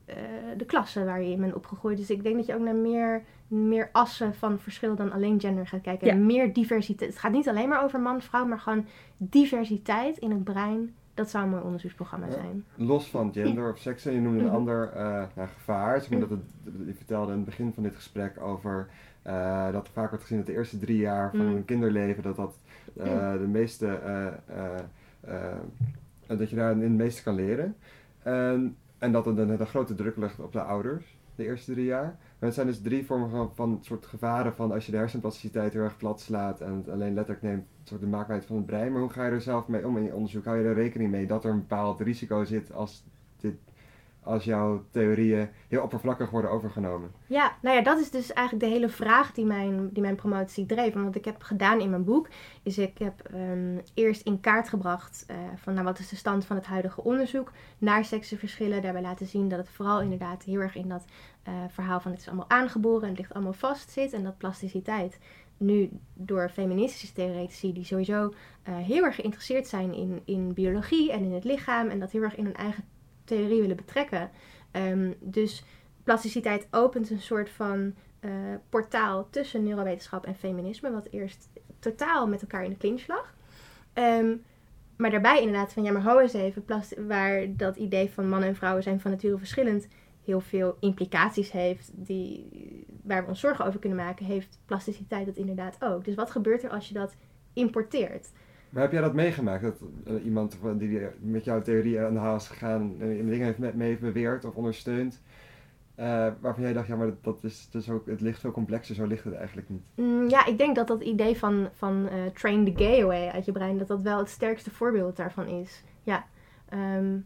eh, de klasse waar je in bent opgegroeid. Dus ik denk dat je ook naar meer, meer assen van verschil dan alleen gender gaat kijken. Ja. En meer diversiteit. Het gaat niet alleen maar over man, vrouw, maar gewoon diversiteit in het brein. Dat zou een mooi onderzoeksprogramma Ja. zijn. Los van gender of seks, en je noemde een Mhm. ander eh, nou, gevaar. Zeg maar dat het, je vertelde in het begin van dit gesprek over eh, dat er vaak wordt gezien dat de eerste drie jaar van Mm. een kinderleven, dat dat eh, de meeste, eh, eh, eh, dat je daar het meeste kan leren. En, en dat er dan een grote druk ligt op de ouders, de eerste drie jaar. Maar het zijn dus drie vormen van, soort gevaren van als je de hersenplasticiteit heel erg plat slaat en het alleen letterlijk neemt, soort de maakbaarheid van het brein. Maar hoe ga je er zelf mee om in je onderzoek? Hou je er rekening mee dat er een bepaald risico zit als, als jouw theorieën heel oppervlakkig worden overgenomen? Ja, nou ja, dat is dus eigenlijk de hele vraag die mijn, die mijn promotie dreef. En wat ik heb gedaan in mijn boek, is ik heb ehm, eerst in kaart gebracht eh, van nou, wat is de stand van het huidige onderzoek naar seksenverschillen. Daarbij laten zien dat het vooral inderdaad heel erg in dat eh, verhaal van het is allemaal aangeboren en het ligt allemaal vast zit. En dat plasticiteit nu door feministische theoretici die sowieso eh, heel erg geïnteresseerd zijn in, in biologie en in het lichaam. En dat heel erg in hun eigen theorie willen betrekken. Ehm, dus plasticiteit opent een soort van eh, portaal tussen neurowetenschap en feminisme, wat eerst totaal met elkaar in de clinch lag. Ehm, maar daarbij inderdaad van, ja maar ho eens even, waar dat idee van mannen en vrouwen zijn van nature verschillend heel veel implicaties heeft, die, waar we ons zorgen over kunnen maken, heeft plasticiteit dat inderdaad ook. Dus wat gebeurt er als je dat importeert? Maar heb jij dat meegemaakt? Dat eh, iemand die met jouw theorie aan de haal is gegaan en dingen heeft mee heeft beweerd of ondersteund, eh, waarvan jij dacht, ja maar dat, dat is, is ook, het ligt veel complexer, zo ligt het eigenlijk niet. Mm, ja, ik denk dat dat idee van, van eh, train the gay away uit je brein, dat dat wel het sterkste voorbeeld daarvan is. Ja. Ehm,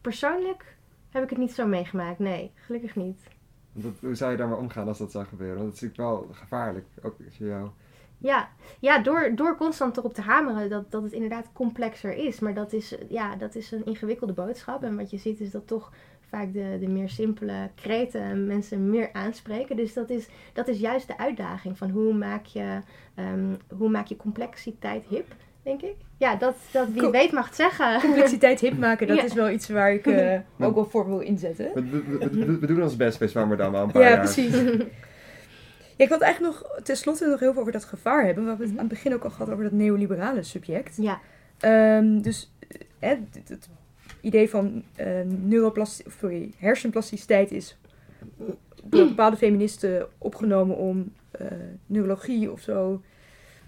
persoonlijk heb ik het niet zo meegemaakt. Nee, gelukkig niet. Dat, hoe zou je daar maar omgaan als dat zou gebeuren? Want dat is natuurlijk wel gevaarlijk, ook als je jou... Ja, ja door, door constant erop te hameren dat, dat het inderdaad complexer is. Maar dat is, ja, dat is een ingewikkelde boodschap. En wat je ziet is dat toch vaak de, de meer simpele kreten mensen meer aanspreken. Dus dat is, dat is juist de uitdaging van hoe maak je, ehm, hoe maak je complexiteit hip, denk ik. Ja, dat, dat wie Co- weet mag het zeggen. Complexiteit hip maken, dat Ja. is wel iets waar ik eh, ook wel voor wil inzetten. We, we, we, we- we doen ons best bij Zwammerdam al een paar Ja, jaar. precies. Ja, ik wil het eigenlijk nog tenslotte nog heel veel over dat gevaar hebben. We hebben het aan het begin ook al gehad over dat neoliberale subject. Ja, Ehm, dus eh, het, het idee van eh sorry, hersenplasticiteit is door bepaalde feministen opgenomen om eh, neurologie of zo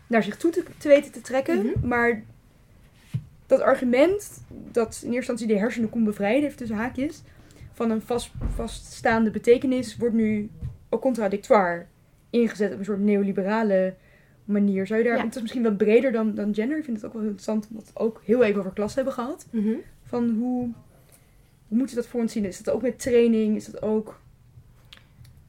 naar zich toe te, te weten te trekken. Mhm. Maar dat argument dat in eerste instantie de hersenen kon bevrijden, heeft tussen haakjes, van een vast, vaststaande betekenis, wordt nu ook contradictoire ingezet op een soort neoliberale manier. Zou je daar, Ja. het is misschien wat breder dan, dan gender, ik vind het ook wel heel interessant, omdat we ook heel even over klas hebben gehad. Mhm. Van hoe, hoe moet je dat voor ons zien? Is dat ook met training? Is dat ook...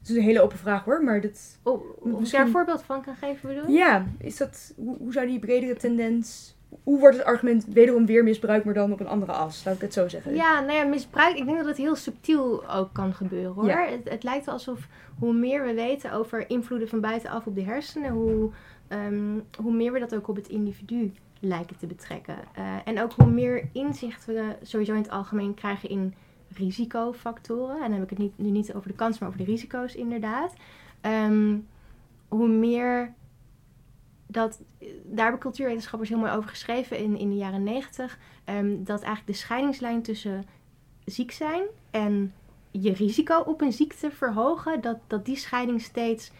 Het is een hele open vraag hoor, maar dat... Oh, of ik daar een voorbeeld van kan geven, bedoel je? Ja, is dat, hoe, hoe zou die bredere tendens... Hoe wordt het argument wederom weer misbruikt, maar dan op een andere as? Laat ik het zo zeggen. Ja, nou ja, misbruik. Ik denk dat het heel subtiel ook kan gebeuren hoor. Ja. Het, het lijkt alsof hoe meer we weten over invloeden van buitenaf op de hersenen, hoe, ehm, hoe meer we dat ook op het individu lijken te betrekken. Eh, en ook hoe meer inzicht we sowieso in het algemeen krijgen in risicofactoren, en dan heb ik het niet, nu niet over de kansen, maar over de risico's inderdaad. Ehm, hoe meer dat, daar hebben cultuurwetenschappers heel mooi over geschreven in, in de jaren negentig, ehm, dat eigenlijk de scheidingslijn tussen ziek zijn en je risico op een ziekte verhogen, dat, dat die scheiding steeds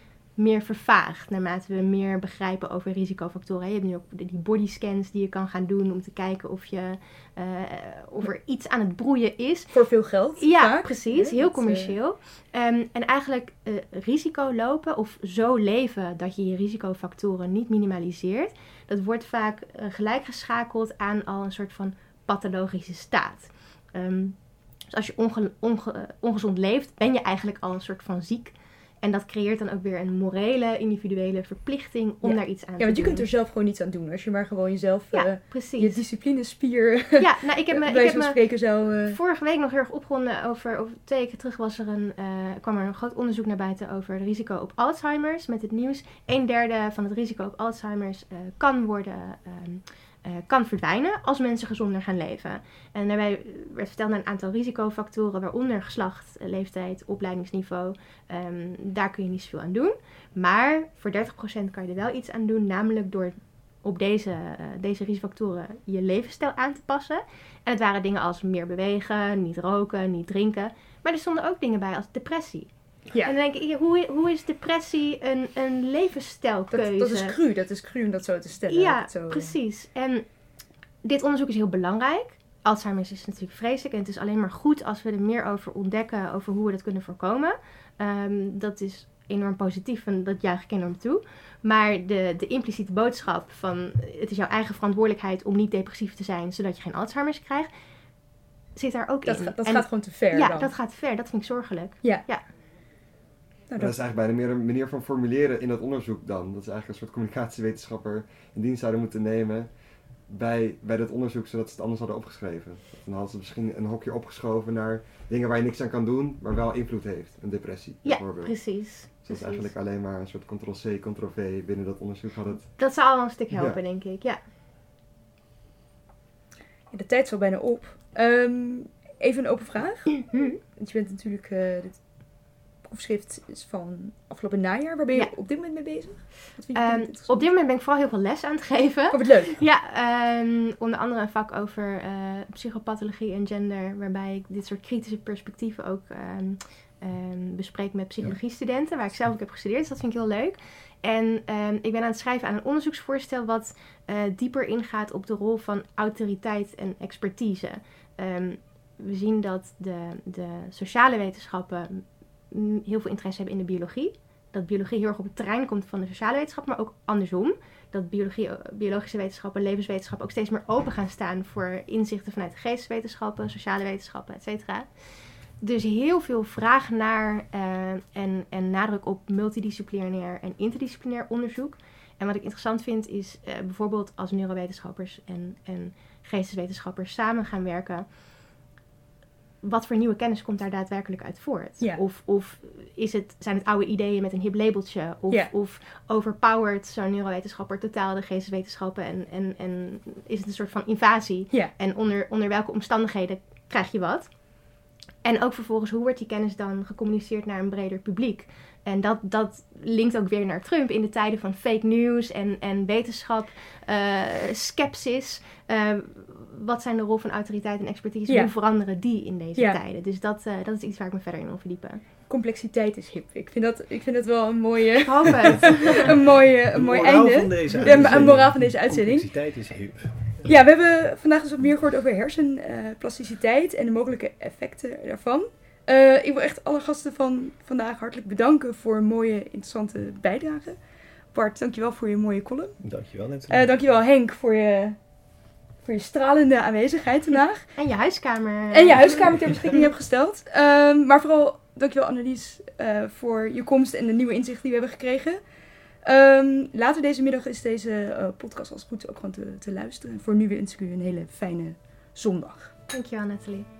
meer vervaagt naarmate we meer begrijpen over risicofactoren. Je hebt nu ook die bodyscans die je kan gaan doen om te kijken of, je, uh, of er iets aan het broeien is. Voor veel geld. Ja, vaak. precies. Heel dat, commercieel. Um, en eigenlijk uh, risico lopen of zo leven dat je je risicofactoren niet minimaliseert, dat wordt vaak uh, gelijkgeschakeld aan al een soort van pathologische staat. Um, dus als je onge onge ongezond leeft, ben je eigenlijk al een soort van ziek. En dat creëert dan ook weer een morele, individuele verplichting om ja. daar iets aan ja, te doen. want je kunt er zelf gewoon niets aan doen. Als je maar gewoon jezelf, ja, uh, precies. je disciplinespier, ja, nou, ik heb me, ik heb me spreken zou... Uh... Vorige week nog heel erg opgewonden over, over twee weken terug was er een, uh, kwam er een groot onderzoek naar buiten over het risico op Alzheimer's. Met het nieuws, een derde van het risico op Alzheimer's kan worden... Um, uh, kan verdwijnen als mensen gezonder gaan leven. En daarbij werd verteld naar een aantal risicofactoren, waaronder geslacht, leeftijd, opleidingsniveau. Um, daar kun je niet zoveel aan doen. Maar voor 30% kan je er wel iets aan doen, namelijk door op deze, uh, deze risicofactoren je levensstijl aan te passen. En het waren dingen als meer bewegen, niet roken, niet drinken. Maar er stonden ook dingen bij als depressie. Ja. En dan denk ik, hoe, hoe is depressie een, een levensstijlkeuze? Dat, dat is cru, dat is cru om dat zo te stellen. Ja, zo, precies. En dit onderzoek is heel belangrijk. Alzheimer's is natuurlijk vreselijk en het is alleen maar goed als we er meer over ontdekken, over hoe we dat kunnen voorkomen. Um, dat is enorm positief en dat juich ik enorm toe. Maar de, de impliciete boodschap van het is jouw eigen verantwoordelijkheid om niet depressief te zijn, zodat je geen Alzheimer's krijgt, zit daar ook dat in. Dat en, gaat gewoon te ver Ja, dan. dat gaat ver. Dat vind ik zorgelijk. Ja. ja. Nou, dat... dat... is eigenlijk bijna meer een manier van formuleren in dat onderzoek dan. Dat is eigenlijk een soort communicatiewetenschapper in dienst zouden moeten nemen bij, bij dat onderzoek, zodat ze het anders hadden opgeschreven. Dan hadden ze misschien een hokje opgeschoven naar dingen waar je niks aan kan doen, maar wel invloed heeft. Een depressie, ja, bijvoorbeeld. precies. Dus dat is eigenlijk alleen maar een soort ctrl-c, ctrl-v binnen dat onderzoek had het... Dat zou al een stuk helpen, ja. denk ik, ja. ja. De tijd is al bijna op. Um, even een open vraag. Want je bent natuurlijk... Uh, dit proefschrift is van afgelopen najaar. Waar ben je ja. op dit moment mee bezig? Um, op dit moment ben ik vooral heel veel les aan het geven. Oh, wat leuk. Ja, um, onder andere een vak over uh, psychopathologie en gender. Waarbij ik dit soort kritische perspectieven ook um, bespreek met psychologiestudenten. Waar ik zelf ook heb gestudeerd. Dus dat vind ik heel leuk. En ik ben aan het schrijven aan een onderzoeksvoorstel wat uh, dieper ingaat op de rol van autoriteit en expertise. we zien dat de, de sociale wetenschappen heel veel interesse hebben in de biologie. Dat biologie heel erg op het terrein komt van de sociale wetenschap, maar ook andersom. Dat biologie, biologische wetenschappen, levenswetenschappen ook steeds meer open gaan staan voor inzichten vanuit de geesteswetenschappen, sociale wetenschappen, et cetera. Dus heel veel vraag naar uh, en, en nadruk op multidisciplinair en interdisciplinair onderzoek. En wat ik interessant vind is uh, bijvoorbeeld als neurowetenschappers en, en geesteswetenschappers samen gaan werken wat voor nieuwe kennis komt daar daadwerkelijk uit voort? Of, of is het, zijn het oude ideeën met een hip labeltje? Of, of overpowered zo'n neurowetenschapper totaal de geesteswetenschappen? En, en, en is het een soort van invasie? En onder, onder welke omstandigheden krijg je wat? En ook vervolgens, hoe wordt die kennis dan gecommuniceerd naar een breder publiek? En dat, dat linkt ook weer naar Trump in de tijden van fake news en, en wetenschap, uh, skepsis. Uh, wat zijn de rol van autoriteit en expertise? Ja. Hoe veranderen die in deze Ja. tijden? Dus dat, uh, dat is iets waar ik me verder in wil verdiepen. Complexiteit is hip. Ik vind dat, ik vind dat wel een mooie, Ik hoop het. een mooie, een mooi moraal einde. van deze Ja, uitzending. een moraal van deze uitzending. Complexiteit is hip. Ja, we hebben vandaag dus wat meer gehoord over hersenplasticiteit en de mogelijke effecten daarvan. Uh, ik wil echt alle gasten van vandaag hartelijk bedanken voor een mooie, interessante bijdrage. Bart, dankjewel voor je mooie column. Dankjewel, net. Uh, dankjewel Henk voor je, voor je stralende aanwezigheid vandaag. En je huiskamer. En je huiskamer ter beschikking hebt gesteld. Um, maar vooral dankjewel Annelies uh, voor je komst en de nieuwe inzichten die we hebben gekregen. Um, later deze middag is deze uh, podcast als het goed is ook gewoon te, te luisteren. En voor nu wens ik u een hele fijne zondag. Dankjewel Nathalie.